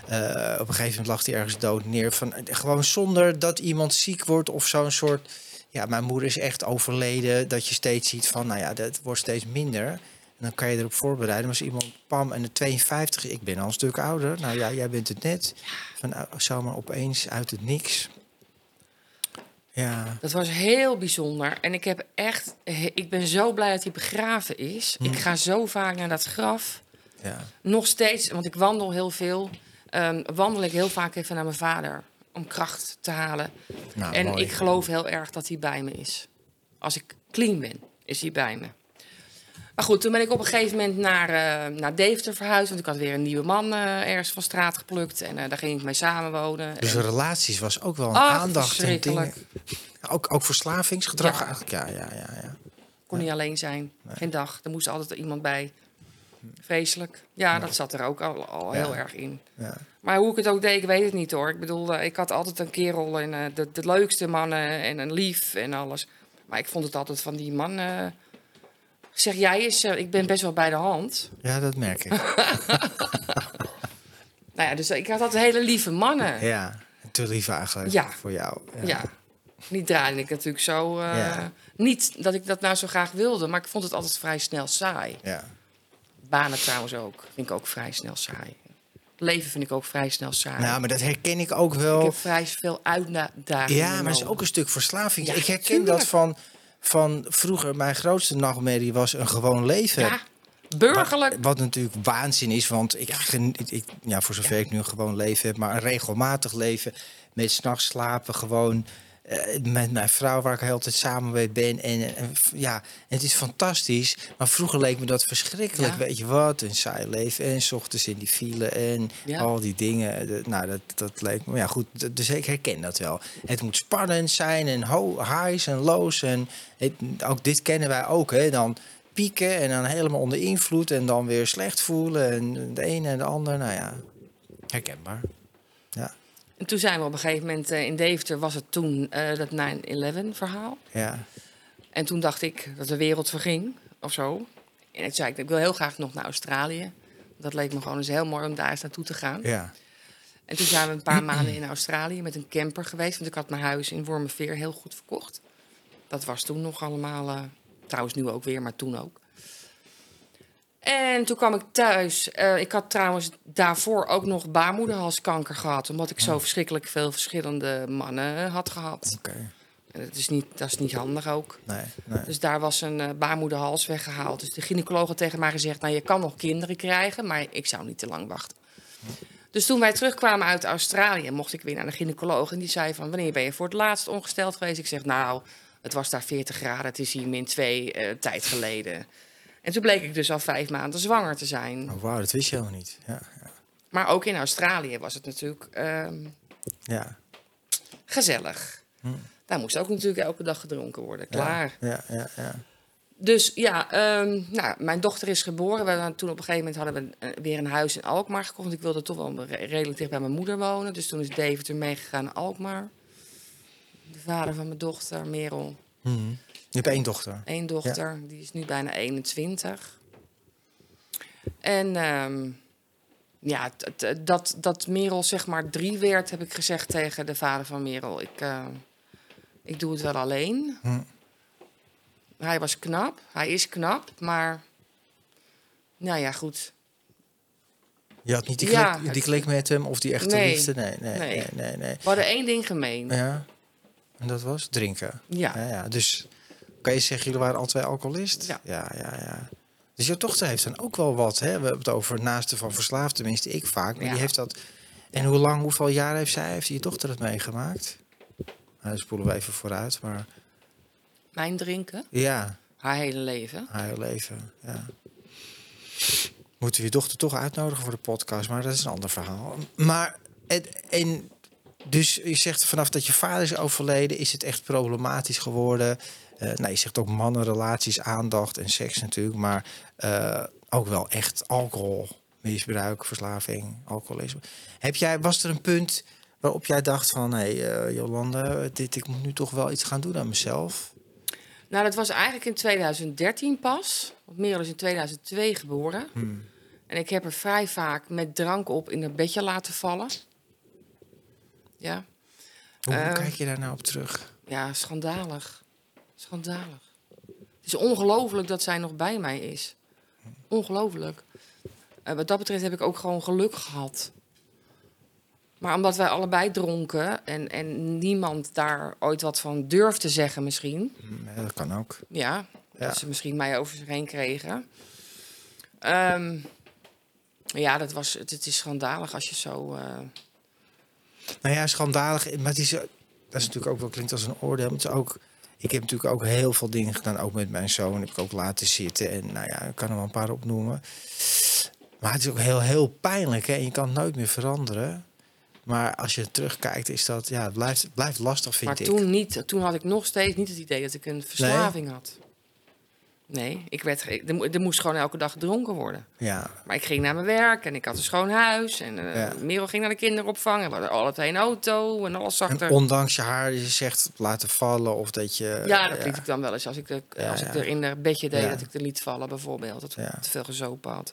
Speaker 2: eh, op een gegeven moment lag hij ergens dood neer. Van, gewoon zonder dat iemand ziek wordt of zo'n soort. Ja, mijn moeder is echt overleden. Dat je steeds ziet van, nou ja, dat wordt steeds minder. En dan kan je erop voorbereiden. Maar als iemand, pam, en de 52, ik ben al een stuk ouder. Nou ja, jij bent het net. Van, nou, zomaar opeens uit het niks. Ja.
Speaker 1: Dat was heel bijzonder. En ik heb echt, ik ben zo blij dat hij begraven is.
Speaker 2: Hm.
Speaker 1: Ik ga zo vaak naar dat graf.
Speaker 2: Ja.
Speaker 1: Nog steeds, want ik wandel heel veel. ehm, wandel ik heel vaak even naar mijn vader om kracht te halen.
Speaker 2: Nou,
Speaker 1: en
Speaker 2: mooi.
Speaker 1: ik geloof heel erg dat hij bij me is. Als ik clean ben, is hij bij me. Maar goed, toen ben ik op een gegeven moment naar, eh, naar Deventer verhuisd. Want ik had weer een nieuwe man eh, ergens van straat geplukt. En eh, daar ging ik mee samenwonen.
Speaker 2: Dus
Speaker 1: En-
Speaker 2: relaties was ook wel een
Speaker 1: Ach,
Speaker 2: aandacht en dingen. Ook, ook verslavingsgedrag
Speaker 1: Ja.
Speaker 2: eigenlijk. Ja, ja, ja, ja.
Speaker 1: kon niet alleen zijn. Geen dag. Er moest altijd iemand bij. Vreselijk. Ja, dat zat er ook al, al
Speaker 2: Ja.
Speaker 1: heel erg in.
Speaker 2: ja.
Speaker 1: Maar hoe ik het ook deed, ik weet het niet hoor. Ik bedoel, ik had altijd een kerel en de, de leukste mannen en een lief en alles. Maar ik vond het altijd van die man. Ik zeg, jij is, eh, ik ben best wel bij de hand.
Speaker 2: Ja, dat merk ik.
Speaker 1: Nou ja, dus ik had altijd hele lieve mannen. Ja.
Speaker 2: ja, te lief eigenlijk
Speaker 1: Ja.
Speaker 2: voor jou.
Speaker 1: Niet draaide ik natuurlijk zo. eh,
Speaker 2: Ja.
Speaker 1: Niet dat ik dat nou zo graag wilde, maar ik vond het altijd vrij snel saai.
Speaker 2: ja.
Speaker 1: Banen trouwens ook. Vind ik ook vrij snel saai. Leven vind ik ook vrij snel saai.
Speaker 2: Nou, maar dat herken ik ook
Speaker 1: ik
Speaker 2: wel.
Speaker 1: heb vrij veel uitdagingen.
Speaker 2: Ja, maar het is ook een stuk verslaving.
Speaker 1: Ja,
Speaker 2: ik herken
Speaker 1: tuurlijk.
Speaker 2: dat van, van vroeger. Mijn grootste nachtmerrie was een gewoon leven.
Speaker 1: Ja, burgerlijk.
Speaker 2: Wat, wat natuurlijk waanzin is, want ik, ik, ja, voor zover ik nu een gewoon leven heb, maar een regelmatig leven met s'nachts slapen, gewoon eh, met mijn vrouw waar ik heel tijd samen mee ben. En, en f- ja, het is fantastisch. Maar vroeger leek me dat verschrikkelijk.
Speaker 1: Ja.
Speaker 2: Weet je wat? Een saai leven. En s ochtends in die file en
Speaker 1: Ja.
Speaker 2: al die dingen. De- nou, dat, dat leek me. Ja, goed. Dus ik herken dat wel. Het moet spannend zijn en ho, highs en lows. En het- ook dit kennen wij ook. Hè? Dan pieken en dan helemaal onder invloed en dan weer slecht voelen. En de ene en de ander, nou ja, herkenbaar.
Speaker 1: En toen zijn we op een gegeven moment eh, in Deventer, was het toen eh, dat 9-11 verhaal.
Speaker 2: ja,
Speaker 1: En toen dacht ik dat de wereld verging of zo. En toen zei ik, ik wil heel graag nog naar Australië. Dat leek me gewoon eens heel mooi om daar eens naartoe te gaan.
Speaker 2: ja.
Speaker 1: En toen zijn we een paar maanden in Australië met een camper geweest. Want ik had mijn huis in Wormerveer heel goed verkocht. Dat was toen nog allemaal, eh, trouwens nu ook weer, maar toen ook. En toen kwam ik thuis. Eh, ik had trouwens daarvoor ook nog baarmoederhalskanker gehad. Omdat ik zo verschrikkelijk veel verschillende mannen had gehad.
Speaker 2: Oké,
Speaker 1: En dat is niet, dat is niet handig ook.
Speaker 2: nee, nee.
Speaker 1: Dus daar was een eh, baarmoederhals weggehaald. Dus de gynaecoloog had tegen mij gezegd... nou, je kan nog kinderen krijgen, maar ik zou niet te lang wachten. Dus toen wij terugkwamen uit Australië... mocht ik weer naar de gynaecoloog. En die zei van, wanneer ben je voor het laatst ongesteld geweest? Ik zeg, nou, het was daar 40 graden. Het is hier min 2 eh, tijd geleden. En toen bleek ik dus al vijf maanden zwanger te zijn.
Speaker 2: Oh, wauw, dat wist je helemaal niet. Ja, ja.
Speaker 1: Maar ook in Australië was het natuurlijk ehm,
Speaker 2: ja.
Speaker 1: gezellig. Daar moest ook natuurlijk elke dag gedronken worden. Klaar.
Speaker 2: Ja, ja, ja.
Speaker 1: Dus ja, ehm, nou, mijn dochter is geboren. We hadden toen op een gegeven moment hadden we eh, weer een huis in Alkmaar gekocht. Want ik wilde toch wel re- redelijk dicht bij mijn moeder wonen. Dus toen is David er meegegaan naar Alkmaar. De vader van mijn dochter, Merel.
Speaker 2: Mhm. Je hebt één dochter.
Speaker 1: Eén dochter, die is nu bijna 21. En ehm, ja, dat, dat Merel zeg maar drie werd, heb ik gezegd tegen de vader van Merel. Ik, eh, ik doe het wel alleen.
Speaker 2: Hm.
Speaker 1: Hij was knap, hij is knap, maar nou ja, goed.
Speaker 2: Je had niet die
Speaker 1: Ja,
Speaker 2: klik, die klik met hem of die echte
Speaker 1: Nee.
Speaker 2: liefde? Nee, nee, nee,
Speaker 1: Nee.
Speaker 2: nee. nee,
Speaker 1: We hadden één ding gemeen.
Speaker 2: Ja, en dat was drinken.
Speaker 1: Ja.
Speaker 2: Ja, ja. Dus kan je zeggen, jullie waren al twee alcoholist?
Speaker 1: Ja.
Speaker 2: ja, ja. ja. Dus jouw dochter heeft dan ook wel wat, hè? We hebben het over naasten van verslaafd, tenminste ik vaak. Maar
Speaker 1: Ja.
Speaker 2: die heeft dat... En hoe lang, hoeveel jaar heeft zij, heeft je dochter dat meegemaakt? Nou, dan spoelen we even vooruit, maar
Speaker 1: Mijn drinken,
Speaker 2: ja,
Speaker 1: haar hele leven.
Speaker 2: haar hele leven, ja. Moeten we je dochter toch uitnodigen voor de podcast, maar dat is een ander verhaal. Maar, en, en dus je zegt vanaf dat je vader is overleden, is het echt problematisch geworden. Nou, je zegt ook mannenrelaties, aandacht en seks natuurlijk, maar eh, ook wel echt alcohol, misbruik, verslaving, alcoholisme. Heb jij, was er een punt waarop jij dacht van, hé hey, eh, Jolande, dit, ik moet nu toch wel iets gaan doen aan mezelf?
Speaker 1: Nou, dat was eigenlijk in 2013 pas. Want Merel is in 2002 geboren.
Speaker 2: Hmm.
Speaker 1: En ik heb haar vrij vaak met drank op in het bedje laten vallen. Ja,
Speaker 2: Hoe
Speaker 1: Eh.
Speaker 2: kijk je daar nou op terug?
Speaker 1: ja schandalig. Schandalig. Het is ongelooflijk dat zij nog bij mij is. Ongelooflijk. Eh, wat dat betreft heb ik ook gewoon geluk gehad. Maar omdat wij allebei dronken en, en niemand daar ooit wat van durfde zeggen misschien...
Speaker 2: Ja, dat kan ook.
Speaker 1: Ja,
Speaker 2: Ja.
Speaker 1: dat ze misschien mij over zich heen kregen. Ehm, ja, dat was, het, het is schandalig als je zo... eh,
Speaker 2: Nou ja, schandalig. Maar het is, dat is natuurlijk ook wel klinkt als een oordeel. Maar het is ook, ik heb natuurlijk ook heel veel dingen gedaan. Ook met mijn zoon heb ik ook laten zitten. En nou ja, ik kan er wel een paar opnoemen. Maar het is ook heel, heel pijnlijk. Hè? En je kan het nooit meer veranderen. Maar als je terugkijkt, is dat, ja, het blijft, het blijft lastig, vind
Speaker 1: maar
Speaker 2: ik.
Speaker 1: toen niet. Toen had ik nog steeds niet het idee dat ik een verslaving had. Nee, ik werd, er, mo- er moest gewoon elke dag gedronken worden.
Speaker 2: Ja,
Speaker 1: Maar ik ging naar mijn werk en ik had een schoon huis. En eh
Speaker 2: Ja.
Speaker 1: Merel ging naar de kinderopvang. En we hadden alle twee een auto en alles zag
Speaker 2: en
Speaker 1: er...
Speaker 2: ondanks je haar, je zegt laten vallen of dat je...
Speaker 1: Ja, dat liet ik dan wel eens. Als ik, de, als ik er in het bedje deed, dat ik er liet vallen bijvoorbeeld. Dat
Speaker 2: Ja.
Speaker 1: te veel gezopen had.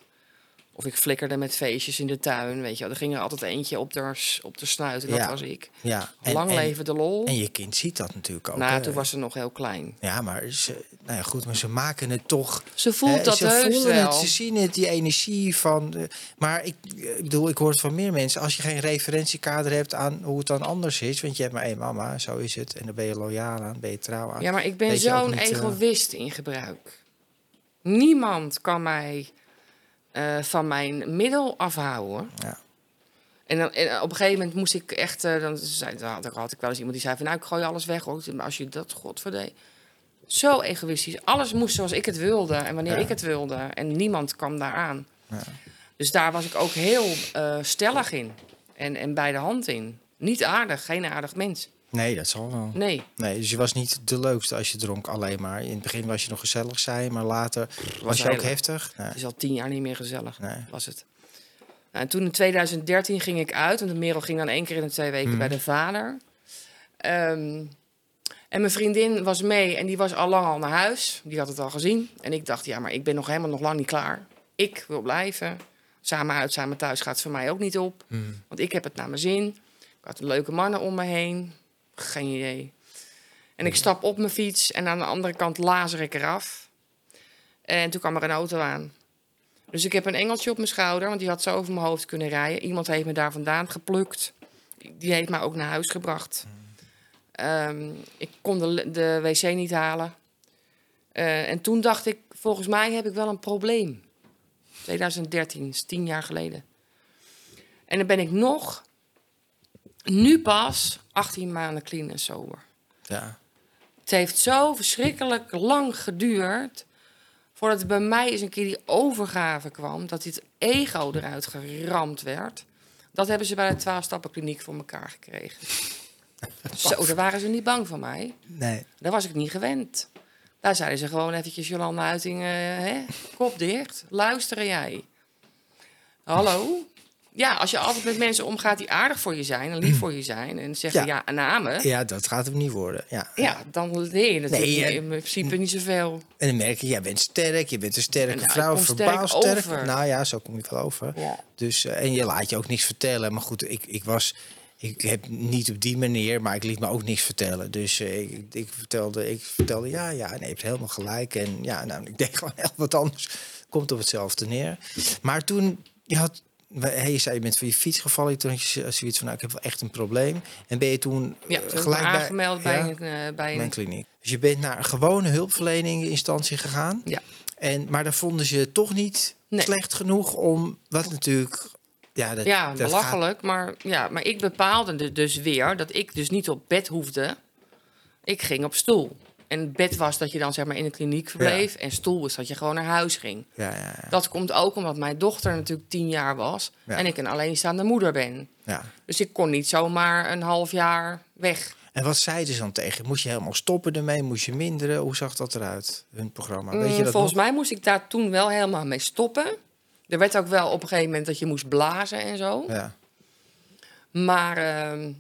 Speaker 1: Of ik flikkerde met feestjes in de tuin, weet je wel. Er ging er altijd eentje op de, op de snuit en dat was ik.
Speaker 2: ja. En,
Speaker 1: Lang
Speaker 2: en,
Speaker 1: leven de lol.
Speaker 2: en je kind ziet dat natuurlijk ook.
Speaker 1: nou,
Speaker 2: hè.
Speaker 1: toen was ze nog heel klein.
Speaker 2: Ja, maar ze, nou ja, goed, maar ze maken het toch
Speaker 1: Ze voelt
Speaker 2: Hè,
Speaker 1: dat
Speaker 2: ze
Speaker 1: heus
Speaker 2: voelen
Speaker 1: wel.
Speaker 2: Het, ze zien het, die energie van. maar ik, ik bedoel, ik hoor het van meer mensen. Als je geen referentiekader hebt aan hoe het dan anders is. Want je hebt maar één mama, zo is het. En daar ben je loyaal aan, ben je trouw aan.
Speaker 1: Ja, maar ik ben zo'n
Speaker 2: eh,
Speaker 1: egoïst in gebruik. Niemand kan mij eh, van mijn middel afhouden.
Speaker 2: Ja.
Speaker 1: En, dan, en op een gegeven moment moest ik echt... eh, dan, zei, dan had, had ik wel eens iemand die zei van... nou, ik gooi alles weg. Hoor. Maar als je dat godverdeed... Zo egoïstisch. Alles moest zoals ik het wilde en wanneer
Speaker 2: Ja.
Speaker 1: ik het wilde. En niemand kwam daaraan.
Speaker 2: Ja.
Speaker 1: Dus daar was ik ook heel eh, stellig in. En, en bij de hand in. Niet aardig, geen aardig mens.
Speaker 2: Nee, dat zal wel.
Speaker 1: Nee.
Speaker 2: Nee, dus je was niet de leukste als je dronk alleen maar. In het begin was je nog gezellig, zei maar later was je ook heftig. Nee.
Speaker 1: Het is al tien jaar niet meer gezellig,
Speaker 2: Nee.
Speaker 1: was het. Nou, en toen in 2013 ging ik uit, want de Merel ging dan één keer in de twee weken
Speaker 2: Mhm.
Speaker 1: bij de vader. Ehm, en mijn vriendin was mee en die was al lang al naar huis. Die had het al gezien. En ik dacht, ja, maar ik ben nog helemaal nog lang niet klaar. Ik wil blijven. Samen uit, samen thuis gaat het voor mij ook niet op.
Speaker 2: Mm.
Speaker 1: Want ik heb het naar mijn zin. Ik had leuke mannen om me heen. Geen idee. En ik stap op mijn fiets en aan de andere kant lazer ik eraf. En toen kwam er een auto aan. Dus ik heb een engeltje op mijn schouder, want die had zo over mijn hoofd kunnen rijden. Iemand heeft me daar vandaan geplukt. Die heeft me ook naar huis gebracht. Ehm, ik kon de, de wc niet halen. Eh, en toen dacht ik, volgens mij heb ik wel een probleem. 2013, is tien jaar geleden. En dan ben ik nog, nu pas, 18 maanden clean en sober.
Speaker 2: Ja.
Speaker 1: Het heeft zo verschrikkelijk lang geduurd voordat er bij mij eens een keer die overgave kwam, dat dit ego eruit geramd werd. Dat hebben ze bij de 12-stappenkliniek voor elkaar gekregen. Zo, daar waren ze niet bang voor mij.
Speaker 2: Nee.
Speaker 1: Daar was ik niet gewend. Daar zeiden ze gewoon eventjes Jolanda Uiting, hè? kop dicht, luisteren jij. Hallo? Ja, als je altijd met mensen omgaat die aardig voor je zijn en lief voor je zijn en zeggen
Speaker 2: Ja.
Speaker 1: ja, namen,
Speaker 2: Ja, dat gaat hem niet worden. Ja.
Speaker 1: ja, dan leer je natuurlijk
Speaker 2: Nee, eh,
Speaker 1: in principe niet zoveel.
Speaker 2: En dan merk je, jij bent sterk, je bent een sterke
Speaker 1: nou,
Speaker 2: vrouw, verbaal
Speaker 1: sterk.
Speaker 2: Nou ja, zo kom je wel over.
Speaker 1: Ja.
Speaker 2: Dus, eh, en je laat je ook niks vertellen. Maar goed, ik, ik was. Ik heb niet op die manier, maar ik liet me ook niks vertellen. Dus eh, ik, ik, vertelde, ik vertelde, ja, ja, nee, je hebt helemaal gelijk. En ja, nou, ik deed gewoon heel wat anders. Komt op hetzelfde neer. Maar toen, je had, je zei, je bent van je fiets gevallen. Toen had je zoiets van, nou, ik heb wel echt een probleem. En ben je toen
Speaker 1: Ja,
Speaker 2: eh,
Speaker 1: toen
Speaker 2: gelijk bij,
Speaker 1: aangemeld bij,
Speaker 2: ja,
Speaker 1: een, eh, bij
Speaker 2: mijn
Speaker 1: een...
Speaker 2: kliniek. Dus je bent naar een gewone hulpverlening instantie gegaan.
Speaker 1: Ja.
Speaker 2: En, maar daar vonden ze toch niet
Speaker 1: Nee.
Speaker 2: slecht genoeg om, wat natuurlijk... Ja, dat,
Speaker 1: Ja,
Speaker 2: dat
Speaker 1: belachelijk. Maar, ja, maar ik bepaalde de- dus weer dat ik dus niet op bed hoefde. Ik ging op stoel. En bed was dat je dan zeg maar in de kliniek verbleef. En stoel was dat je gewoon naar huis ging.
Speaker 2: Ja, ja, ja,
Speaker 1: Dat komt ook omdat mijn dochter natuurlijk tien jaar was.
Speaker 2: Ja.
Speaker 1: En ik een alleenstaande moeder ben.
Speaker 2: ja.
Speaker 1: Dus ik kon niet zomaar een half jaar weg.
Speaker 2: En wat zeiden ze dan tegen? Moest je helemaal stoppen ermee? Moest je minderen? Hoe zag dat eruit, hun programma? Weet je
Speaker 1: Mm,
Speaker 2: dat
Speaker 1: Volgens
Speaker 2: nog?
Speaker 1: mij moest ik daar toen wel helemaal mee stoppen. Er werd ook wel op een gegeven moment dat je moest blazen en zo.
Speaker 2: Ja.
Speaker 1: Maar ehm,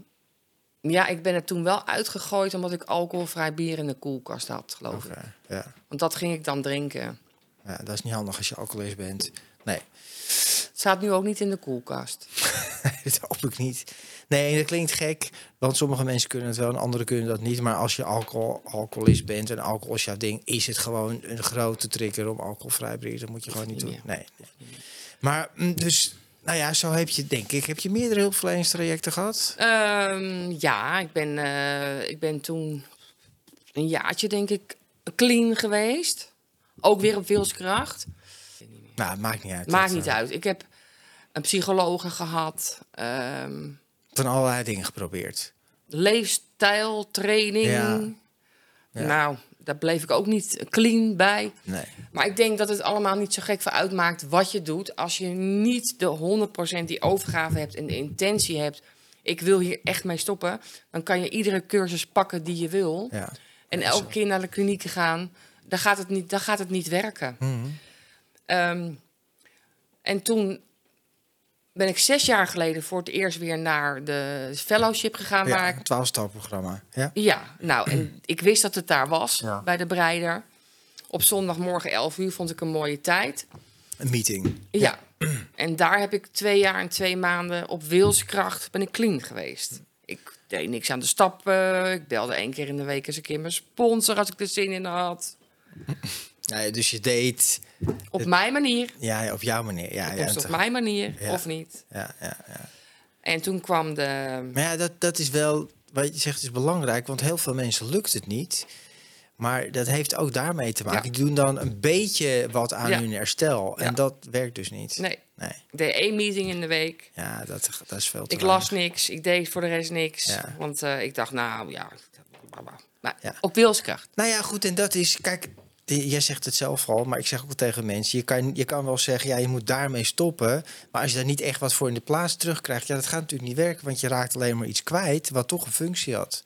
Speaker 1: ja, ik ben er toen wel uitgegooid omdat ik alcoholvrij bier in de koelkast had, geloof ik.
Speaker 2: Ja.
Speaker 1: Want dat ging ik dan drinken.
Speaker 2: ja, dat is niet handig als je alcoholist bent. Nee,
Speaker 1: Het staat nu ook niet in de koelkast.
Speaker 2: dat hoop ik niet. Nee, dat klinkt gek, want sommige mensen kunnen het wel en anderen kunnen dat niet. Maar als je alcohol, alcoholist bent en alcohol is jouw ding, is het gewoon een grote trigger om alcoholvrij bier. Dat moet je gewoon niet doen. Nee. Maar mm, dus, nou ja, zo heb je, denk ik, heb je meerdere hulpverleningstrajecten gehad?
Speaker 1: Ehm, ja, ik ben, eh, ik ben toen een jaartje, denk ik, clean geweest. Ook weer op wilskracht.
Speaker 2: Nou, maakt niet uit.
Speaker 1: Maakt
Speaker 2: Dat,
Speaker 1: niet
Speaker 2: eh,
Speaker 1: uit. Ik heb een psychologe gehad. ehm,
Speaker 2: Van allerlei dingen geprobeerd.
Speaker 1: leefstijl, training.
Speaker 2: Ja. Ja.
Speaker 1: Nou, daar bleef ik ook niet clean bij.
Speaker 2: Nee.
Speaker 1: Maar ik denk dat het allemaal niet zo gek voor uitmaakt wat je doet. Als je niet de 100% die overgave hebt en de intentie hebt. Ik wil hier echt mee stoppen. Dan kan je iedere cursus pakken die je wil.
Speaker 2: Ja.
Speaker 1: En elke keer naar de klinieken gaan. Dan gaat het niet, dan gaat het niet werken.
Speaker 2: Mhm.
Speaker 1: Ehm, en toen ben ik zes jaar geleden voor het eerst weer naar de fellowship gegaan. waar
Speaker 2: Ja,
Speaker 1: ik
Speaker 2: een 12 programma. Ja.
Speaker 1: ja, nou, en ik wist dat het daar was,
Speaker 2: Ja.
Speaker 1: bij de breider. Op zondagmorgen 11 uur vond ik een mooie tijd.
Speaker 2: Een meeting.
Speaker 1: Ja. En daar heb ik twee jaar en twee maanden op wilskracht ben ik clean geweest. Ik deed niks aan de stappen. Ik belde één keer in de week eens een keer mijn sponsor als ik er zin in had.
Speaker 2: Dus je deed
Speaker 1: Op mijn manier.
Speaker 2: ja, op jouw manier. Ja, ja,
Speaker 1: op
Speaker 2: toch.
Speaker 1: mijn manier,
Speaker 2: Ja.
Speaker 1: of niet.
Speaker 2: ja, ja, ja.
Speaker 1: En toen kwam de...
Speaker 2: Maar ja, dat, dat is wel, wat je zegt, is belangrijk. Want heel veel mensen lukt het niet. Maar dat heeft ook daarmee te maken.
Speaker 1: Ja.
Speaker 2: Die doen dan een beetje wat aan
Speaker 1: Ja.
Speaker 2: hun herstel. En
Speaker 1: Ja.
Speaker 2: dat werkt dus niet.
Speaker 1: Nee,
Speaker 2: Nee.
Speaker 1: ik deed één meeting in de week.
Speaker 2: Ja, dat, dat is veel te
Speaker 1: Ik las niks, ik deed voor de rest niks. Want eh, ik dacht, nou ja, maar op wilskracht.
Speaker 2: Nou ja, goed. En dat is, kijk, jij zegt het zelf al, maar ik zeg ook tegen mensen: je kan, je kan wel zeggen, ja, je moet daarmee stoppen. Maar als je daar niet echt wat voor in de plaats terugkrijgt, ja, dat gaat natuurlijk niet werken. Want je raakt alleen maar iets kwijt wat toch een functie had.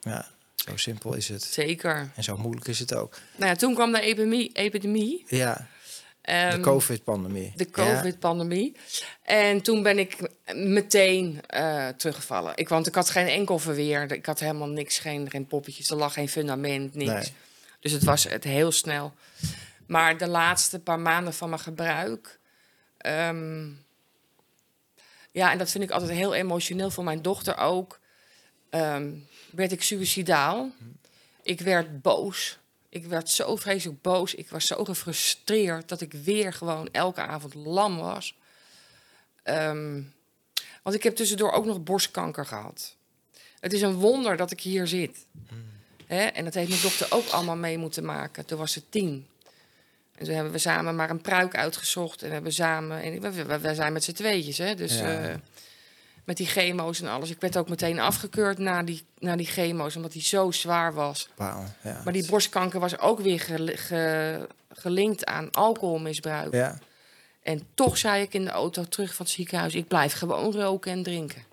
Speaker 2: Ja, zo simpel is het.
Speaker 1: Zeker.
Speaker 2: En zo moeilijk is het ook.
Speaker 1: Nou ja, toen kwam de epidemie. epidemie
Speaker 2: Ja, de
Speaker 1: Ehm,
Speaker 2: COVID-pandemie.
Speaker 1: de
Speaker 2: Ja.
Speaker 1: COVID-pandemie. En toen ben ik meteen eh, teruggevallen. Ik, want ik had geen enkel verweer. Ik had helemaal niks, geen, geen poppetjes. Er lag geen fundament, niks.
Speaker 2: Nee.
Speaker 1: Dus het was het heel snel. Maar de laatste paar maanden van mijn gebruik... ehm, ja, en dat vind ik altijd heel emotioneel voor mijn dochter ook... ehm, werd ik suicidaal. Ik werd boos. Ik werd zo vreselijk boos. Ik was zo gefrustreerd dat ik weer gewoon elke avond lam was. Ehm, want ik heb tussendoor ook nog borstkanker gehad. Het is een wonder dat ik hier zit. Hè? En dat heeft mijn dochter ook allemaal mee moeten maken. Toen was ze tien. En toen hebben we samen maar een pruik uitgezocht. En hebben we samen. En we, zijn met z'n tweetjes, hè? Dus
Speaker 2: Ja.
Speaker 1: eh, met die chemo's en alles. Ik werd ook meteen afgekeurd na die, na die chemo's, omdat die zo zwaar was.
Speaker 2: Ja.
Speaker 1: Maar die borstkanker was ook weer gel- ge- gelinkt aan alcoholmisbruik.
Speaker 2: Ja,
Speaker 1: En toch zei ik in de auto terug van het ziekenhuis: ik blijf gewoon roken en drinken.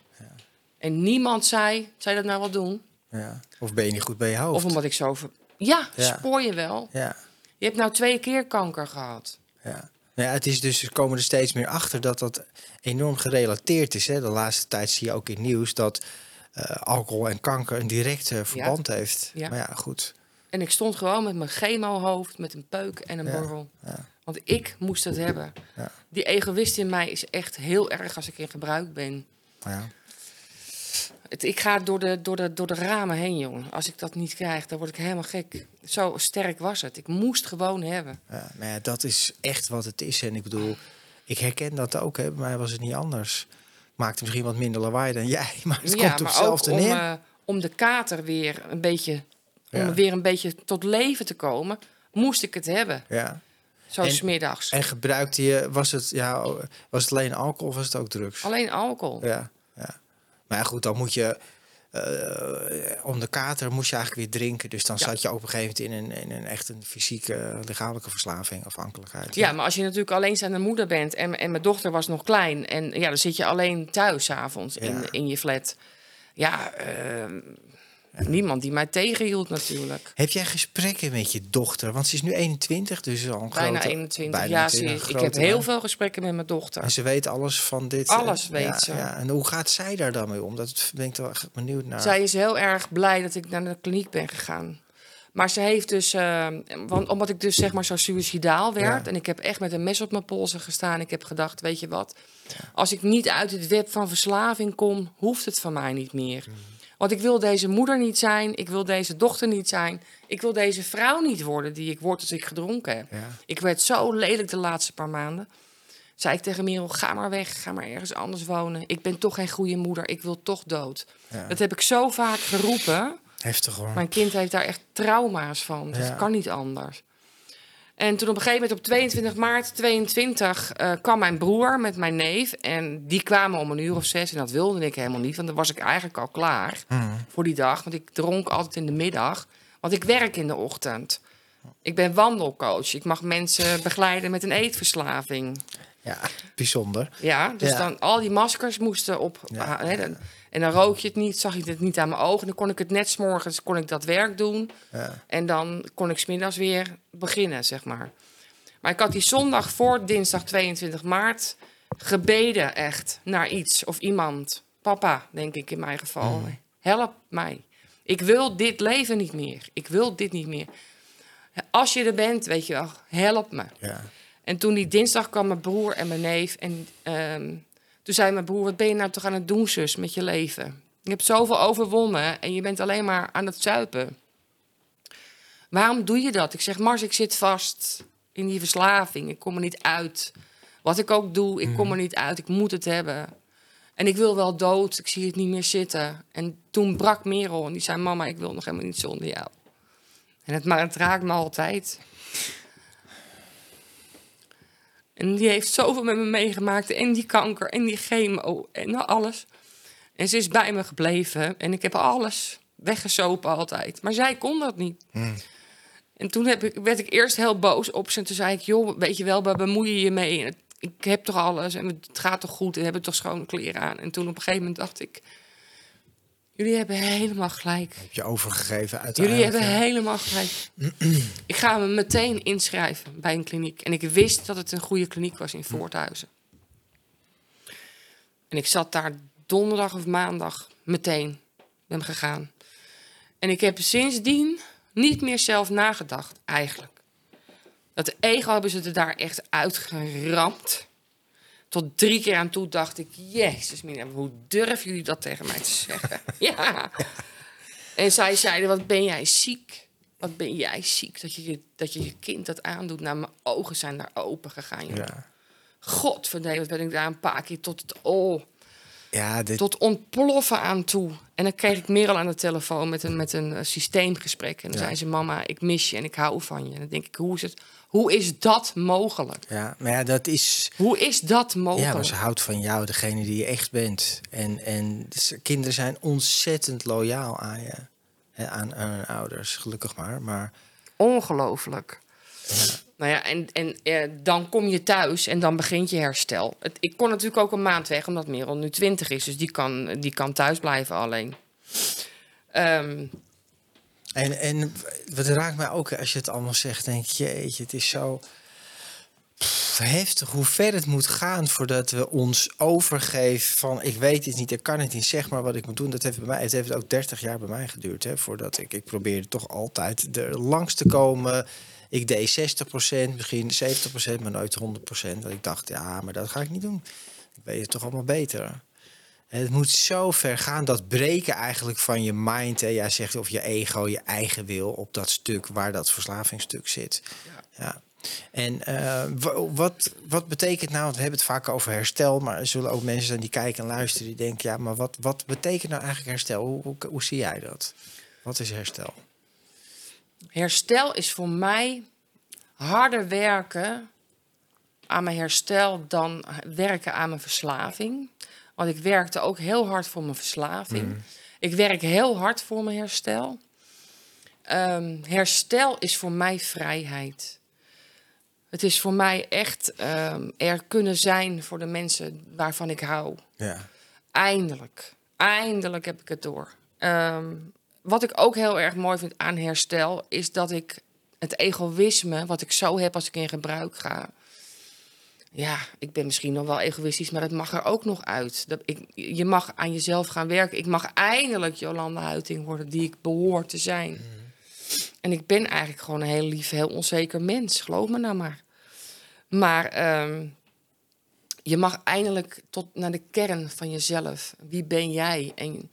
Speaker 1: En niemand zei: zou je dat nou wel doen?
Speaker 2: Ja. Of ben je niet goed bij je hoofd?
Speaker 1: Of omdat ik zo. ver- Ja,
Speaker 2: Ja.
Speaker 1: spoor je wel.
Speaker 2: Ja,
Speaker 1: Je hebt nou twee keer kanker gehad.
Speaker 2: ja. Ja, het is dus, komen er steeds meer achter dat dat enorm gerelateerd is. Hè. De laatste tijd zie je ook in nieuws dat eh, alcohol en kanker een direct eh, verband heeft.
Speaker 1: Ja.
Speaker 2: Maar ja, goed.
Speaker 1: En ik stond gewoon met mijn chemohoofd, met een peuk en een
Speaker 2: Ja,
Speaker 1: borrel.
Speaker 2: ja.
Speaker 1: Want ik moest het hebben.
Speaker 2: Ja.
Speaker 1: Die egoïst in mij is echt heel erg als ik in gebruik ben. Het, ik ga door de, door, de, door de ramen heen, jongen. Als ik dat niet krijg, dan word ik helemaal gek. Zo sterk was het. Ik moest gewoon hebben.
Speaker 2: Ja, maar ja, dat is echt wat het is. En ik bedoel, ik herken dat ook. Hè. Bij mij was het niet anders. Maakte misschien wat minder lawaai dan jij, maar het komt op hetzelfde
Speaker 1: ook om,
Speaker 2: neer.
Speaker 1: eh, om de kater weer een beetje, om weer een beetje tot leven te komen, moest ik het hebben.
Speaker 2: ja.
Speaker 1: Zo
Speaker 2: En-
Speaker 1: smiddags.
Speaker 2: En gebruikte je, was het, ja, was het alleen alcohol of was het ook drugs?
Speaker 1: Alleen alcohol.
Speaker 2: Ja. Maar ja, goed, dan moet je. eh, om de kater moest je eigenlijk weer drinken. Dus dan
Speaker 1: Ja.
Speaker 2: zat je op een gegeven moment in een, in een echt een fysieke, lichamelijke verslaving, afhankelijkheid.
Speaker 1: Ja, maar als je natuurlijk alleenstaande moeder bent en, en mijn dochter was nog klein en ja, dan zit je alleen thuis 's avonds
Speaker 2: Ja.
Speaker 1: in, in je flat. Ja, ehm, niemand die mij tegenhield natuurlijk.
Speaker 2: Heb jij gesprekken met je dochter? Want ze is nu 21, dus al een
Speaker 1: Bijna
Speaker 2: grote,
Speaker 1: 21.
Speaker 2: bijna
Speaker 1: ja, ze,
Speaker 2: 21,
Speaker 1: ik heb heel veel gesprekken met mijn dochter.
Speaker 2: En ze weet alles van dit. eh,
Speaker 1: Alles weet
Speaker 2: ja,
Speaker 1: ze.
Speaker 2: Ja. En hoe gaat zij daar dan mee om? Dat ben ik toch echt benieuwd naar.
Speaker 1: Zij is heel erg blij dat ik naar de kliniek ben gegaan. Maar ze heeft dus, eh, want omdat ik dus zeg maar zo suicidaal werd
Speaker 2: Ja.
Speaker 1: en ik heb echt met een mes op mijn polsen gestaan. Ik heb gedacht, weet je wat, als ik niet uit het web van verslaving kom, hoeft het van mij niet meer.
Speaker 2: Mm.
Speaker 1: Want ik wil deze moeder niet zijn, ik wil deze dochter niet zijn, ik wil deze vrouw niet worden die ik word als ik gedronken heb.
Speaker 2: Ja.
Speaker 1: Ik werd zo lelijk de laatste paar maanden. Zei ik tegen Merel, ga maar weg, ga maar ergens anders wonen. Ik ben toch geen goede moeder, ik wil toch dood.
Speaker 2: Ja.
Speaker 1: Dat heb ik zo vaak geroepen.
Speaker 2: Heftig hoor.
Speaker 1: Mijn kind heeft daar echt trauma's van. Dat
Speaker 2: Ja.
Speaker 1: kan niet anders. En toen op een gegeven moment op 22 maart 22 eh, kwam mijn broer met mijn neef. En die kwamen om een uur of zes. En dat wilde ik helemaal niet, want dan was ik eigenlijk al klaar
Speaker 2: Mhm.
Speaker 1: voor die dag. Want ik dronk altijd in de middag. Want ik werk in de ochtend. Ik ben wandelcoach. Ik mag mensen begeleiden met een eetverslaving.
Speaker 2: Ja, bijzonder.
Speaker 1: Ja, dus
Speaker 2: Ja.
Speaker 1: dan al die maskers moesten op.
Speaker 2: Ja,
Speaker 1: dan- En dan rook je het niet, zag je het niet aan mijn ogen. Dan kon ik het net 's morgens kon ik dat werk doen.
Speaker 2: Ja.
Speaker 1: En dan kon ik smiddags weer beginnen, zeg maar. Maar ik had die zondag voor dinsdag 22 maart gebeden echt naar iets of iemand. Papa, denk ik in mijn geval. Help mij. Ik wil dit leven niet meer. Ik wil dit niet meer. Als je er bent, weet je wel, help me.
Speaker 2: Ja.
Speaker 1: En toen die dinsdag kwam mijn broer en mijn neef. En ehm, toen zei mijn broer, wat ben je nou toch aan het doen, zus, met je leven? Je hebt zoveel overwonnen en je bent alleen maar aan het zuipen. Waarom doe je dat? Ik zeg, Mars, ik zit vast in die verslaving. Ik kom er niet uit. Wat ik ook doe, ik kom er niet uit. Ik moet het hebben. En ik wil wel dood. Ik zie het niet meer zitten. En toen brak Merel en die zei, mama, ik wil nog helemaal niet zonder jou. En het, maar het raakt me altijd. En die heeft zoveel met me meegemaakt. En die kanker en die chemo en alles. En ze is bij me gebleven. En ik heb alles weggesopen altijd. Maar zij kon dat niet. En toen heb ik, werd ik eerst heel boos op ze. En toen zei ik, joh, weet je wel, waar bemoei je je mee? Ik heb toch alles en het gaat toch goed? En heb ik toch schone kleren aan? En toen op een gegeven moment dacht ik... Jullie hebben helemaal gelijk.
Speaker 2: Heb je overgegeven
Speaker 1: Jullie
Speaker 2: uiteindelijk?
Speaker 1: hebben
Speaker 2: ja.
Speaker 1: helemaal gelijk. ik ga me meteen inschrijven bij een kliniek. En ik wist dat het een goede kliniek was in Voorthuizen. En ik zat daar donderdag of maandag meteen ben gegaan. En ik heb sindsdien niet meer zelf nagedacht, eigenlijk. Dat ego hebben ze er daar echt uitgeramd. Tot drie keer aan toe dacht ik, jezus mina, hoe durven jullie dat tegen mij te zeggen? ja. En zij zeiden, wat ben jij ziek? Wat ben jij ziek dat je je, dat je, je kind dat aandoet? Nou, mijn ogen zijn daar open gegaan, joh.
Speaker 2: Ja.
Speaker 1: Wat ben ik daar een paar keer tot het... Oh,
Speaker 2: Ja, dit,
Speaker 1: tot ontploffen aan toe. En dan kreeg ik Merel aan de telefoon met een, met een eh, systeemgesprek. En dan
Speaker 2: Ja.
Speaker 1: zei ze, mama, ik mis je en ik hou van je. En dan denk ik, hoe is, het, hoe is dat mogelijk?
Speaker 2: ja, maar ja, dat is...
Speaker 1: Hoe is dat
Speaker 2: Ja,
Speaker 1: mogelijk?
Speaker 2: maar ze houdt van jou, degene die je echt bent. En, en kinderen zijn ontzettend loyaal aan je. Hè, aan, aan hun ouders, gelukkig maar. Maar
Speaker 1: Ongelooflijk. Nou ja, en, en eh, dan kom je thuis en dan begint je herstel. Het, ik kon natuurlijk ook een maand weg, omdat Merel nu 20 is. Dus die kan, die kan thuis blijven alleen. Ehm,
Speaker 2: En, en wat raakt mij ook als je het allemaal zegt, denk jeetje, het is zo heftig hoe ver het moet gaan voordat we ons overgeven van ik weet het niet, ik kan het niet, zeg maar wat ik moet doen. Dat heeft bij mij, het heeft ook 30 jaar bij mij geduurd, hè, voordat ik, ik probeerde toch altijd er langs te komen. Ik deed 60%, misschien 70%, maar nooit 100%. Dat ik dacht, ja, maar dat ga ik niet doen. Ik weet het toch allemaal beter. Het moet zo ver gaan, dat breken eigenlijk van je mind. Hè. Jij zegt of je ego, je eigen wil op dat stuk waar dat verslavingsstuk zit. Ja. En eh, wa- wat, wat betekent nou, want we hebben het vaak over herstel, maar er zullen ook mensen zijn die kijken en luisteren die denken, ja, maar wat, wat betekent nou eigenlijk herstel? Hoe, hoe, hoe zie jij dat? Wat is herstel?
Speaker 1: Herstel is voor mij harder werken aan mijn herstel dan werken aan mijn verslaving. Want ik werkte ook heel hard voor mijn verslaving. Ik werk heel hard voor mijn herstel. Ehm, herstel is voor mij vrijheid. Het is voor mij echt ehm, er kunnen zijn voor de mensen waarvan ik hou.
Speaker 2: Ja.
Speaker 1: Eindelijk. Eindelijk heb ik het door. Ehm, wat ik ook heel erg mooi vind aan herstel, is dat ik het egoïsme, wat ik zo heb als ik in gebruik ga. Ja, ik ben misschien nog wel egoïstisch, maar dat mag er ook nog uit. Dat ik, je mag aan jezelf gaan werken. Ik mag eindelijk Jolanda Huiting worden die ik behoor te zijn. En ik ben eigenlijk gewoon een heel lief, heel onzeker mens. Geloof me nou maar. Maar ehm, je mag eindelijk tot naar de kern van jezelf. Wie ben jij? En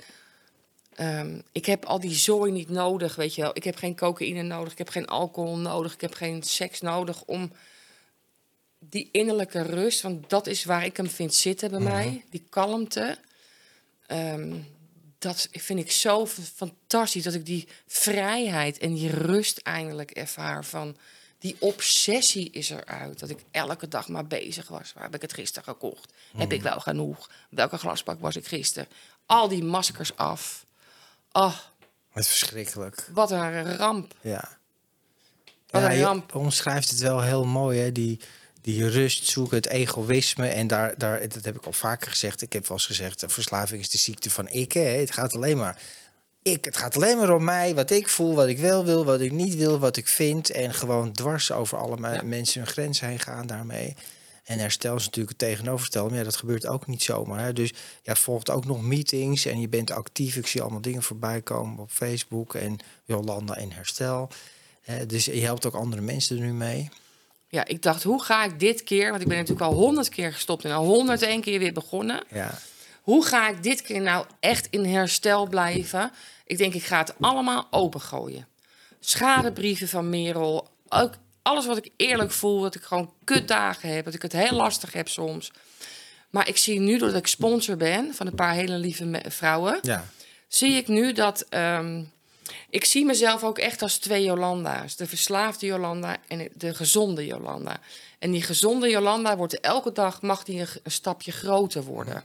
Speaker 1: ehm, ik heb al die zooi niet nodig, weet je wel. Ik heb geen cocaïne nodig, ik heb geen alcohol nodig, ik heb geen seks nodig om die innerlijke rust, want dat is waar ik hem vind zitten bij mij, die kalmte. Ehm, dat vind ik zo fantastisch dat ik die vrijheid en die rust eindelijk ervaar van die obsessie is eruit. Dat ik elke dag maar bezig was. Waar heb ik het gisteren gekocht? Heb ik wel genoeg? Welke glasbak was ik gisteren? Al die maskers af. Oh,
Speaker 2: Wat verschrikkelijk.
Speaker 1: wat een ramp.
Speaker 2: Ja.
Speaker 1: Wat
Speaker 2: ja,
Speaker 1: een
Speaker 2: je
Speaker 1: ramp.
Speaker 2: omschrijft het wel heel mooi, hè? Die, die rust zoeken, het egoïsme. En daar, daar, dat heb ik al vaker gezegd. Ik heb wel eens gezegd, verslaving is de ziekte van ik. Hè? Het gaat alleen maar ik. Het gaat alleen maar om mij, wat ik voel, wat ik wel wil, wat ik niet wil, wat ik vind. En gewoon dwars over alle
Speaker 1: Ja.
Speaker 2: mensen hun grenzen heen gaan daarmee. En herstel is natuurlijk het tegenovergestelde. Maar ja, dat gebeurt ook niet zomaar. Hè? Dus ja, volgt ook nog meetings en je bent actief. Ik zie allemaal dingen voorbij komen op Facebook en Jolanda in herstel. Dus je helpt ook andere mensen er nu mee.
Speaker 1: Ja, ik dacht, hoe ga ik dit keer... Want ik ben natuurlijk al honderd keer gestopt en al honderd keer weer begonnen.
Speaker 2: Ja,
Speaker 1: Hoe ga ik dit keer nou echt in herstel blijven? Ik denk, ik ga het allemaal opengooien. Schadebrieven van Merel. Ook alles wat ik eerlijk voel. Dat ik gewoon kutdagen heb. Dat ik het heel lastig heb soms. Maar ik zie nu, doordat ik sponsor ben van een paar hele lieve vrouwen...
Speaker 2: ja.
Speaker 1: zie ik nu dat... ehm, ik zie mezelf ook echt als twee Jolanda's. De verslaafde Jolanda en de gezonde Jolanda. En die gezonde Jolanda wordt elke dag... mag die een, een stapje groter worden.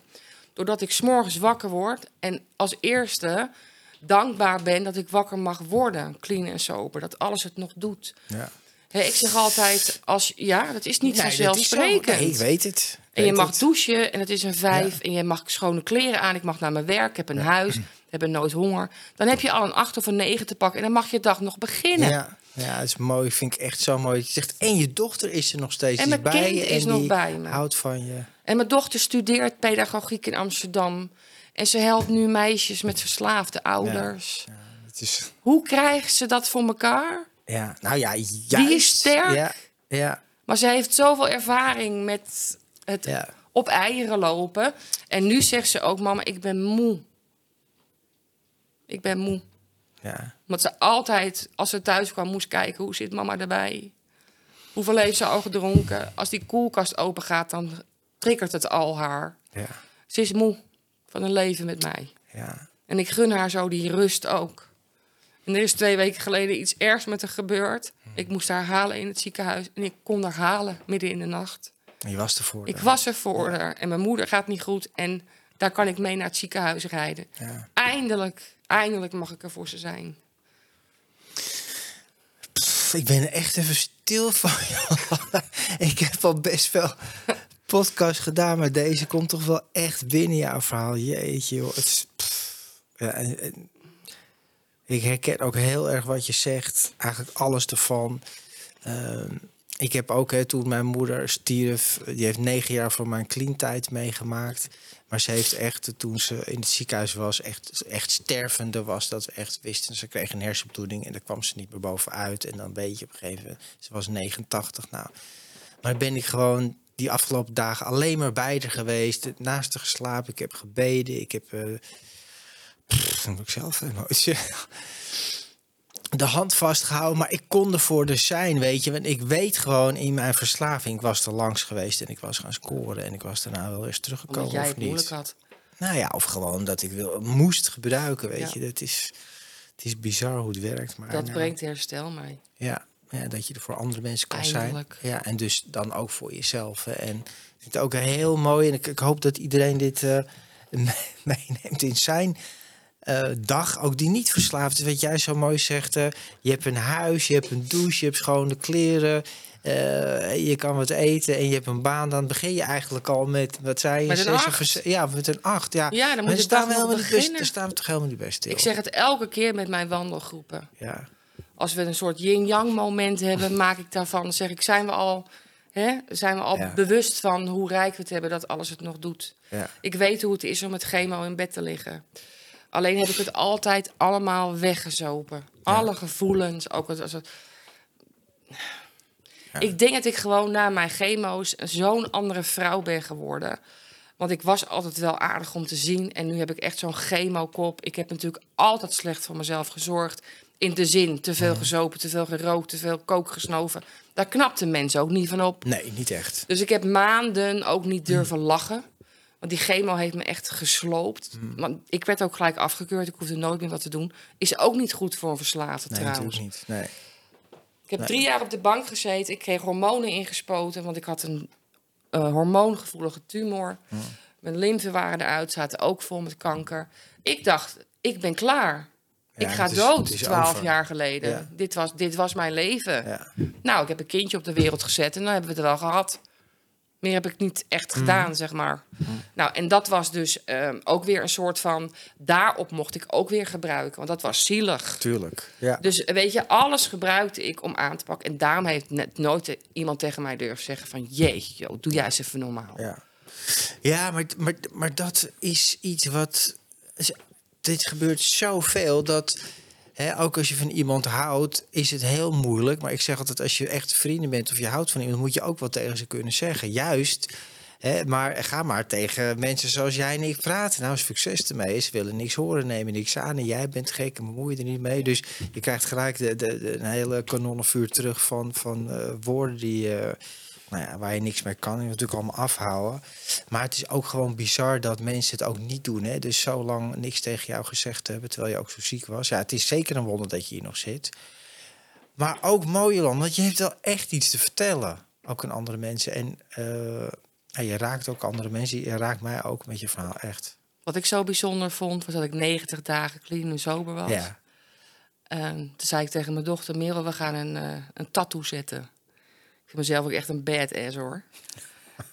Speaker 1: Doordat ik s'morgens wakker word en als eerste dankbaar ben dat ik wakker mag worden. Clean en sober. Dat alles het nog doet.
Speaker 2: ja.
Speaker 1: Ik zeg altijd, als, ja, dat is niet
Speaker 2: Nee, is zo.
Speaker 1: vanzelfsprekend.
Speaker 2: Nee, ik weet het.
Speaker 1: En je mag
Speaker 2: het.
Speaker 1: douchen en het is een vijf.
Speaker 2: Ja.
Speaker 1: En je mag schone kleren aan. Ik mag naar mijn werk. Ik heb een huis. Hebben nooit honger. Dan heb je al een acht of een negen te pakken en dan mag je dag nog beginnen.
Speaker 2: Ja, ja, het is mooi. Vind ik echt zo mooi. Je zegt, en je dochter is er nog steeds.
Speaker 1: En mijn
Speaker 2: bij
Speaker 1: kind
Speaker 2: je
Speaker 1: is nog bij me.
Speaker 2: houdt van je.
Speaker 1: En mijn dochter studeert pedagogiek in Amsterdam. En ze helpt nu meisjes met verslaafde ouders.
Speaker 2: Het is,
Speaker 1: Hoe krijgen ze dat voor elkaar?
Speaker 2: ja, nou ja, juist.
Speaker 1: Die is sterk.
Speaker 2: Ja, ja,
Speaker 1: Maar ze heeft zoveel ervaring met het
Speaker 2: ja.
Speaker 1: op eieren lopen. En nu zegt ze ook, mama, ik ben moe. Ik ben moe.
Speaker 2: ja.
Speaker 1: Want ze altijd, als ze thuis kwam, moest kijken hoe zit mama erbij. Hoeveel heeft ze al gedronken? Als die koelkast open gaat, dan triggert het al haar.
Speaker 2: ja.
Speaker 1: Ze is moe van een leven met mij.
Speaker 2: ja.
Speaker 1: En ik gun haar zo die rust ook. En er is twee weken geleden iets ergs met haar gebeurd. Ik moest haar halen in het ziekenhuis. En ik kon haar halen midden in de nacht.
Speaker 2: En je was ervoor.
Speaker 1: Ik was er voor haar. En mijn moeder gaat niet goed. En daar kan ik mee naar het ziekenhuis rijden.
Speaker 2: Ja.
Speaker 1: Eindelijk, eindelijk mag ik er voor ze zijn.
Speaker 2: Pff, ik ben er echt even stil van. ik heb al best veel podcast gedaan, maar deze komt toch wel echt binnen jouw verhaal. Jeetje, joh. Het is, ja, en, en ik herken ook heel erg wat je zegt. Eigenlijk alles ervan. Ehm, ik heb ook, hè, toen mijn moeder stierf, die heeft negen jaar voor mijn clean-tijd meegemaakt. Maar ze heeft echt, toen ze in het ziekenhuis was, echt, echt stervende was, dat we echt wisten. Ze kreeg een hersenbloeding en daar kwam ze niet meer bovenuit. En dan weet je op een gegeven moment, ze was 89 nou. Maar ben ik gewoon die afgelopen dagen alleen maar bij haar geweest, naast haar geslapen. Ik heb gebeden, ik heb... eh pff, dan moet ik zelf emotie de hand vastgehouden, maar ik kon ervoor dus zijn, weet je. Want ik weet gewoon in mijn verslaving, ik was er langs geweest en ik was gaan scoren en ik was daarna wel eens teruggekomen
Speaker 1: Omdat jij
Speaker 2: of
Speaker 1: het
Speaker 2: niet.
Speaker 1: moeilijk had.
Speaker 2: Nou ja, of gewoon dat ik wil, moest gebruiken, weet
Speaker 1: Ja.
Speaker 2: je. Dat is, het is bizar hoe het werkt, maar
Speaker 1: Dat
Speaker 2: nou,
Speaker 1: brengt herstel mee.
Speaker 2: ja, ja, dat je er voor andere mensen kan
Speaker 1: Eindelijk.
Speaker 2: zijn. Ja, en dus dan ook voor jezelf. hè. En het ook heel mooi. En ik, ik hoop dat iedereen dit eh, me- meeneemt in zijn eh, dag. Ook die niet verslaafd is. Wat jij zo mooi zegt. eh, je hebt een huis, je hebt een douche, je hebt schone kleren. eh, je kan wat eten en je hebt een baan. Dan begin je eigenlijk al met, wat zei je?
Speaker 1: Met een acht.
Speaker 2: Ja, met een acht. Ja,
Speaker 1: Ja, dan
Speaker 2: Maar
Speaker 1: moet je
Speaker 2: staan we helemaal niet best, daar staan we toch helemaal niet best stil.
Speaker 1: Ik zeg het elke keer met mijn wandelgroepen.
Speaker 2: Ja,
Speaker 1: Als we een soort yin-yang moment hebben, maak ik daarvan. Dan zeg ik, zijn we al, hè, zijn we al
Speaker 2: Ja.
Speaker 1: bewust van hoe rijk we het hebben dat alles het nog doet.
Speaker 2: ja.
Speaker 1: Ik weet hoe het is om met chemo in bed te liggen. Alleen heb ik het altijd allemaal weggezopen. Alle gevoelens, ook als het... Ik denk dat ik gewoon na mijn chemo's zo'n andere vrouw ben geworden. Want ik was altijd wel aardig om te zien. En nu heb ik echt zo'n chemokop. Ik heb natuurlijk altijd slecht voor mezelf gezorgd. In de zin, te veel gezopen, te veel gerookt, te veel kook gesnoven. Daar knapt een mens ook niet van op.
Speaker 2: Nee, niet echt.
Speaker 1: Dus ik heb maanden ook niet durven lachen. Want die chemo heeft me echt gesloopt. Want ik werd ook gelijk afgekeurd. Ik hoefde nooit meer wat te doen. Is ook niet goed voor een verslaafde
Speaker 2: Nee,
Speaker 1: trouwens.
Speaker 2: natuurlijk niet. Nee.
Speaker 1: Ik heb
Speaker 2: Nee.
Speaker 1: drie jaar op de bank gezeten. Ik kreeg hormonen ingespoten. Want ik had een eh, hormoongevoelige tumor. Mijn lymfen waren eruit. Zaten ook vol met kanker. Ik dacht, ik ben klaar.
Speaker 2: Ja,
Speaker 1: ik ga
Speaker 2: is-
Speaker 1: dood, twaalf jaar geleden.
Speaker 2: Ja.
Speaker 1: Dit, was, dit was mijn leven.
Speaker 2: Ja.
Speaker 1: Nou, ik heb een kindje op de wereld gezet en dan hebben we het wel gehad. Meer heb ik niet echt
Speaker 2: Mhm.
Speaker 1: gedaan, zeg maar. Nou, en dat was dus ehm, ook weer een soort van... Daarop mocht ik ook weer gebruiken, want dat was zielig.
Speaker 2: Tuurlijk. Ja.
Speaker 1: Dus weet je, alles gebruikte ik om aan te pakken. En daarom heeft net nooit iemand tegen mij durven zeggen van... Jeetje, joh, doe jij eens even normaal.
Speaker 2: Ja, ja maar, maar, maar dat is iets wat. Dit gebeurt zoveel dat. Ook als je van iemand houdt, is het heel moeilijk. Maar ik zeg altijd: als je echt vrienden bent of je houdt van iemand, moet je ook wat tegen ze kunnen zeggen. Juist. Maar ga maar tegen mensen zoals jij en ik praten. Nou, succes ermee. Ze willen niks horen, nemen niks aan. En jij bent gek en bemoei je er niet mee. Dus je krijgt gelijk de, de, een hele kanonnenvuur terug van, van eh, woorden die. eh, nou ja, waar je niks mee kan. Je moet natuurlijk allemaal afhouden. Maar het is ook gewoon bizar dat mensen het ook niet doen. Hè? Dus zo lang niks tegen jou gezegd hebben, terwijl je ook zo ziek was. Ja, het is zeker een wonder dat je hier nog zit. Maar ook mooi, Jolan, want je hebt wel echt iets te vertellen. Ook aan andere mensen. En eh, je raakt ook andere mensen. Je raakt mij ook met je verhaal, echt.
Speaker 1: Wat ik zo bijzonder vond, was dat ik 90 dagen clean en sober was.
Speaker 2: Ja,
Speaker 1: En toen zei ik tegen mijn dochter, Merel, we gaan een, eh, een tattoo zetten. Ik vind mezelf ook echt een badass hoor.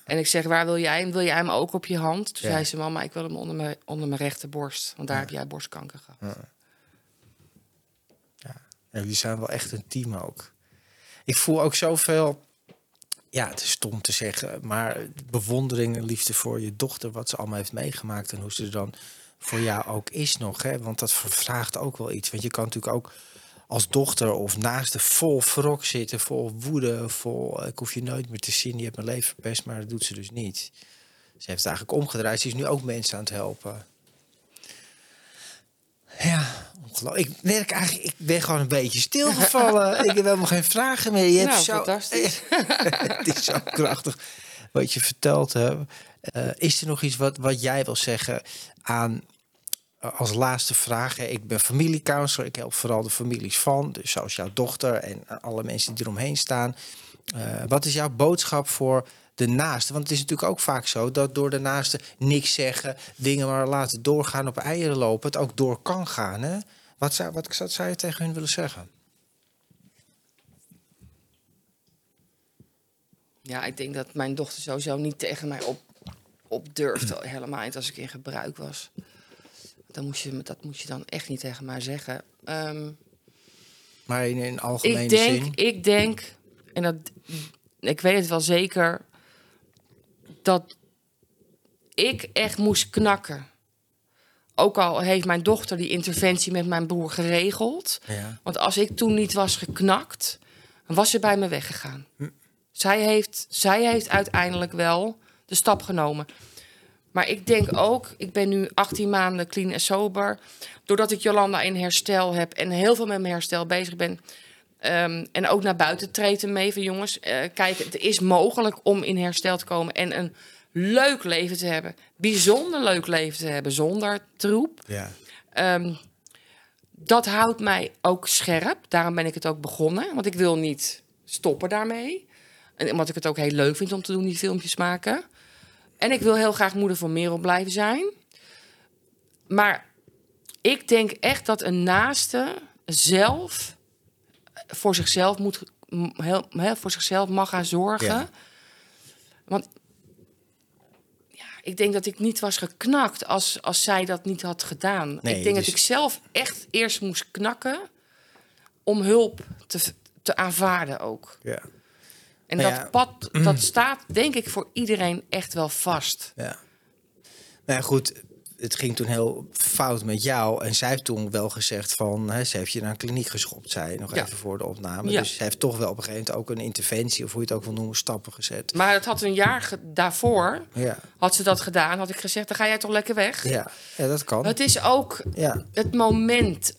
Speaker 1: En ik zeg, waar wil jij hem? Wil jij hem ook op je hand? Toen
Speaker 2: Ja.
Speaker 1: zei ze, mama, ik wil hem onder mijn, onder mijn rechterborst. Want daar heb jij borstkanker gehad.
Speaker 2: Ja, jullie zijn wel echt een team ook. Ik voel ook zoveel, ja, het is stom te zeggen, maar bewondering en liefde voor je dochter, wat ze allemaal heeft meegemaakt en hoe ze er dan voor jou ook is nog. Hè? Want dat vraagt ook wel iets. Want je kan natuurlijk ook als dochter of naaste vol wrok zitten, vol woede, vol ik hoef je nooit meer te zien, je hebt mijn leven verpest, maar dat doet ze dus niet. Ze heeft het eigenlijk omgedraaid. Ze is nu ook mensen aan het helpen. Ja, ongelooflijk. Ik merk eigenlijk, ik ben gewoon een beetje stilgevallen. ik heb helemaal geen vragen meer. Je hebt
Speaker 1: Nou,
Speaker 2: zo,
Speaker 1: fantastisch.
Speaker 2: het is zo krachtig wat je verteld hebt. Eh, is er nog iets wat, wat jij wil zeggen aan als laatste vraag? Ik ben familiecounselor. Ik help vooral de families van, dus zoals jouw dochter en eh, alle mensen die eromheen staan. Eh, wat is jouw boodschap voor de naaste? Want het is natuurlijk ook vaak zo dat door de naaste niks zeggen, dingen maar laten doorgaan, op eieren lopen, het ook door kan gaan. Hè? Wat, zou, wat zou- zou je tegen hun willen zeggen?
Speaker 1: Ja, ik denk dat mijn dochter sowieso niet tegen mij op, op durfde. Helemaal niet als ik in gebruik was. Dan moest je, dat moet je dan echt niet tegen mij zeggen. Ehm,
Speaker 2: Maar in, in algemene
Speaker 1: ik denk,
Speaker 2: zin.
Speaker 1: ik denk, en dat, ik weet het wel zeker, dat ik echt moest knakken. Ook al heeft mijn dochter die interventie met mijn broer geregeld.
Speaker 2: Ja.
Speaker 1: Want als ik toen niet was geknakt, was ze bij me weggegaan. Zij, heeft, zij heeft uiteindelijk wel de stap genomen. Maar ik denk ook, ik ben nu 18 maanden clean en sober. Doordat ik Jolanda in herstel heb en heel veel met mijn herstel bezig ben. ehm, en ook naar buiten treden mee van jongens. eh, kijk, het is mogelijk om in herstel te komen en een leuk leven te hebben. Bijzonder leuk leven te hebben zonder troep.
Speaker 2: Ja.
Speaker 1: Ehm, dat houdt mij ook scherp. Daarom ben ik het ook begonnen. Want ik wil niet stoppen daarmee. En omdat ik het ook heel leuk vind om te doen, die filmpjes maken. En ik wil heel graag moeder voor Merel blijven zijn. Maar ik denk echt dat een naaste zelf voor zichzelf moet m- heel, heel voor zichzelf mag gaan zorgen.
Speaker 2: Ja.
Speaker 1: Want ja, ik denk dat ik niet was geknakt als, als zij dat niet had gedaan.
Speaker 2: Nee,
Speaker 1: ik denk
Speaker 2: dus-
Speaker 1: dat ik zelf echt eerst moest knakken om hulp te, te aanvaarden ook.
Speaker 2: Ja.
Speaker 1: En
Speaker 2: Nou
Speaker 1: dat
Speaker 2: ja.
Speaker 1: pad, dat staat denk ik voor iedereen echt wel vast.
Speaker 2: Ja. Nou ja, goed, het ging toen heel fout met jou. En zij heeft toen wel gezegd van... Hè, ze heeft je naar een kliniek geschopt, zei je nog
Speaker 1: Ja.
Speaker 2: even voor de opname.
Speaker 1: Ja.
Speaker 2: Dus ze heeft toch wel op een gegeven moment ook een interventie... of hoe je het ook wil noemen, stappen gezet.
Speaker 1: Maar het had een jaar daarvoor,
Speaker 2: Ja,
Speaker 1: had ze dat gedaan, had ik gezegd, dan ga jij toch lekker weg.
Speaker 2: ja. ja dat kan.
Speaker 1: Het is ook
Speaker 2: Ja.
Speaker 1: het moment,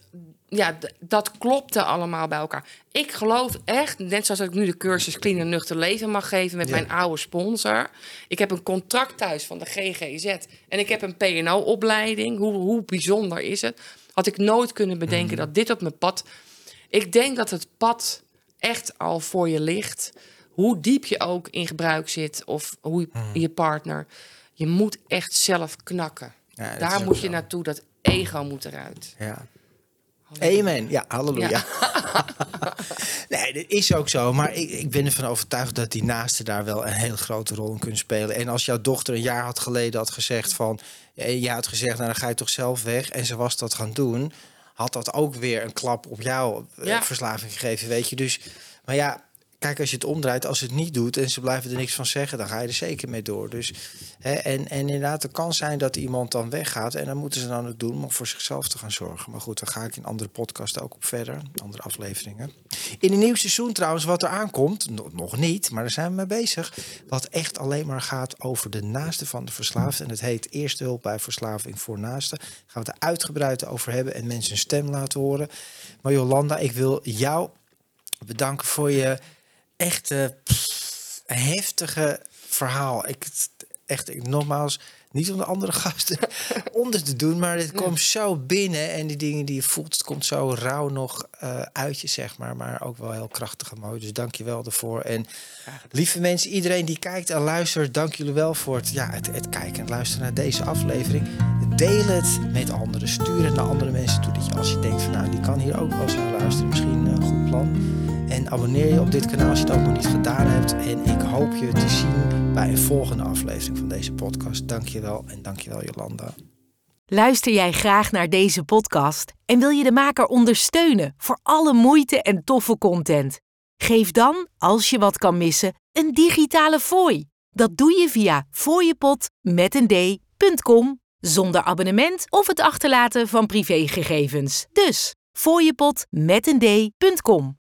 Speaker 1: ja, dat klopte allemaal bij elkaar. Ik geloof echt, net zoals ik nu de cursus Clean en Nuchter Leven mag geven met
Speaker 2: Ja.
Speaker 1: mijn oude sponsor. Ik heb een contract thuis van de GGZ en ik heb een PNO-opleiding. Hoe, hoe bijzonder is het? Had ik nooit kunnen bedenken
Speaker 2: Mhm.
Speaker 1: dat dit op mijn pad... Ik denk dat het pad echt al voor je ligt. Hoe diep je ook in gebruik zit of hoe je,
Speaker 2: Mhm.
Speaker 1: je partner. Je moet echt zelf knakken.
Speaker 2: Ja,
Speaker 1: Daar moet je naartoe. Dat ego moet eruit.
Speaker 2: Ja. Amen. Ja, halleluja. nee, dat is ook zo. Maar ik, ik ben ervan overtuigd dat die naasten daar wel een heel grote rol in kunnen spelen. En als jouw dochter een jaar had geleden had gezegd van... eh, Je had gezegd, nou dan ga je toch zelf weg. En ze was dat gaan doen. Had dat ook weer een klap op jouw eh,
Speaker 1: Ja.
Speaker 2: verslaving gegeven, weet je. Dus, maar ja, kijk, als je het omdraait, als het niet doet... en ze blijven er niks van zeggen, dan ga je er zeker mee door. Dus, hè, en, en inderdaad, het kan zijn dat iemand dan weggaat... en dan moeten ze dan ook doen om voor zichzelf te gaan zorgen. Maar goed, daar ga ik in andere podcasts ook op verder, andere afleveringen. In een nieuw seizoen trouwens, wat er aankomt, no- nog niet, maar daar zijn we mee bezig... wat echt alleen maar gaat over de naaste van de verslaafde. En het heet Eerste Hulp bij Verslaving voor Naasten. Daar gaan we het er uitgebreid over hebben en mensen een stem laten horen. Maar Jolanda, ik wil jou bedanken voor je echte pff, heftige verhaal. Ik, echt, ik, nogmaals, niet om de andere gasten onder te doen, maar dit komt zo binnen en die dingen die je voelt, het komt zo rauw nog eh, uit je, zeg maar, maar ook wel heel krachtig en mooi. Dus dank je wel daarvoor. En lieve mensen, iedereen die kijkt en luistert, dank jullie wel voor het, ja, het, het kijken en luisteren naar deze aflevering. Deel het met anderen, stuur het naar andere mensen toe, dat je als je denkt van, nou, die kan hier ook wel eens naar luisteren, misschien een goed plan. En abonneer je op dit kanaal als je dat nog niet gedaan hebt. En ik hoop je te zien bij een volgende aflevering van deze podcast. Dankjewel en dankjewel Jolanda.
Speaker 3: Luister jij graag naar deze podcast en wil je de maker ondersteunen voor alle moeite en toffe content? Geef dan, als je wat kan missen, een digitale fooi. Dat doe je via fooiepot met een d.com zonder abonnement of het achterlaten van privégegevens. Dus fooiepot met een d.com.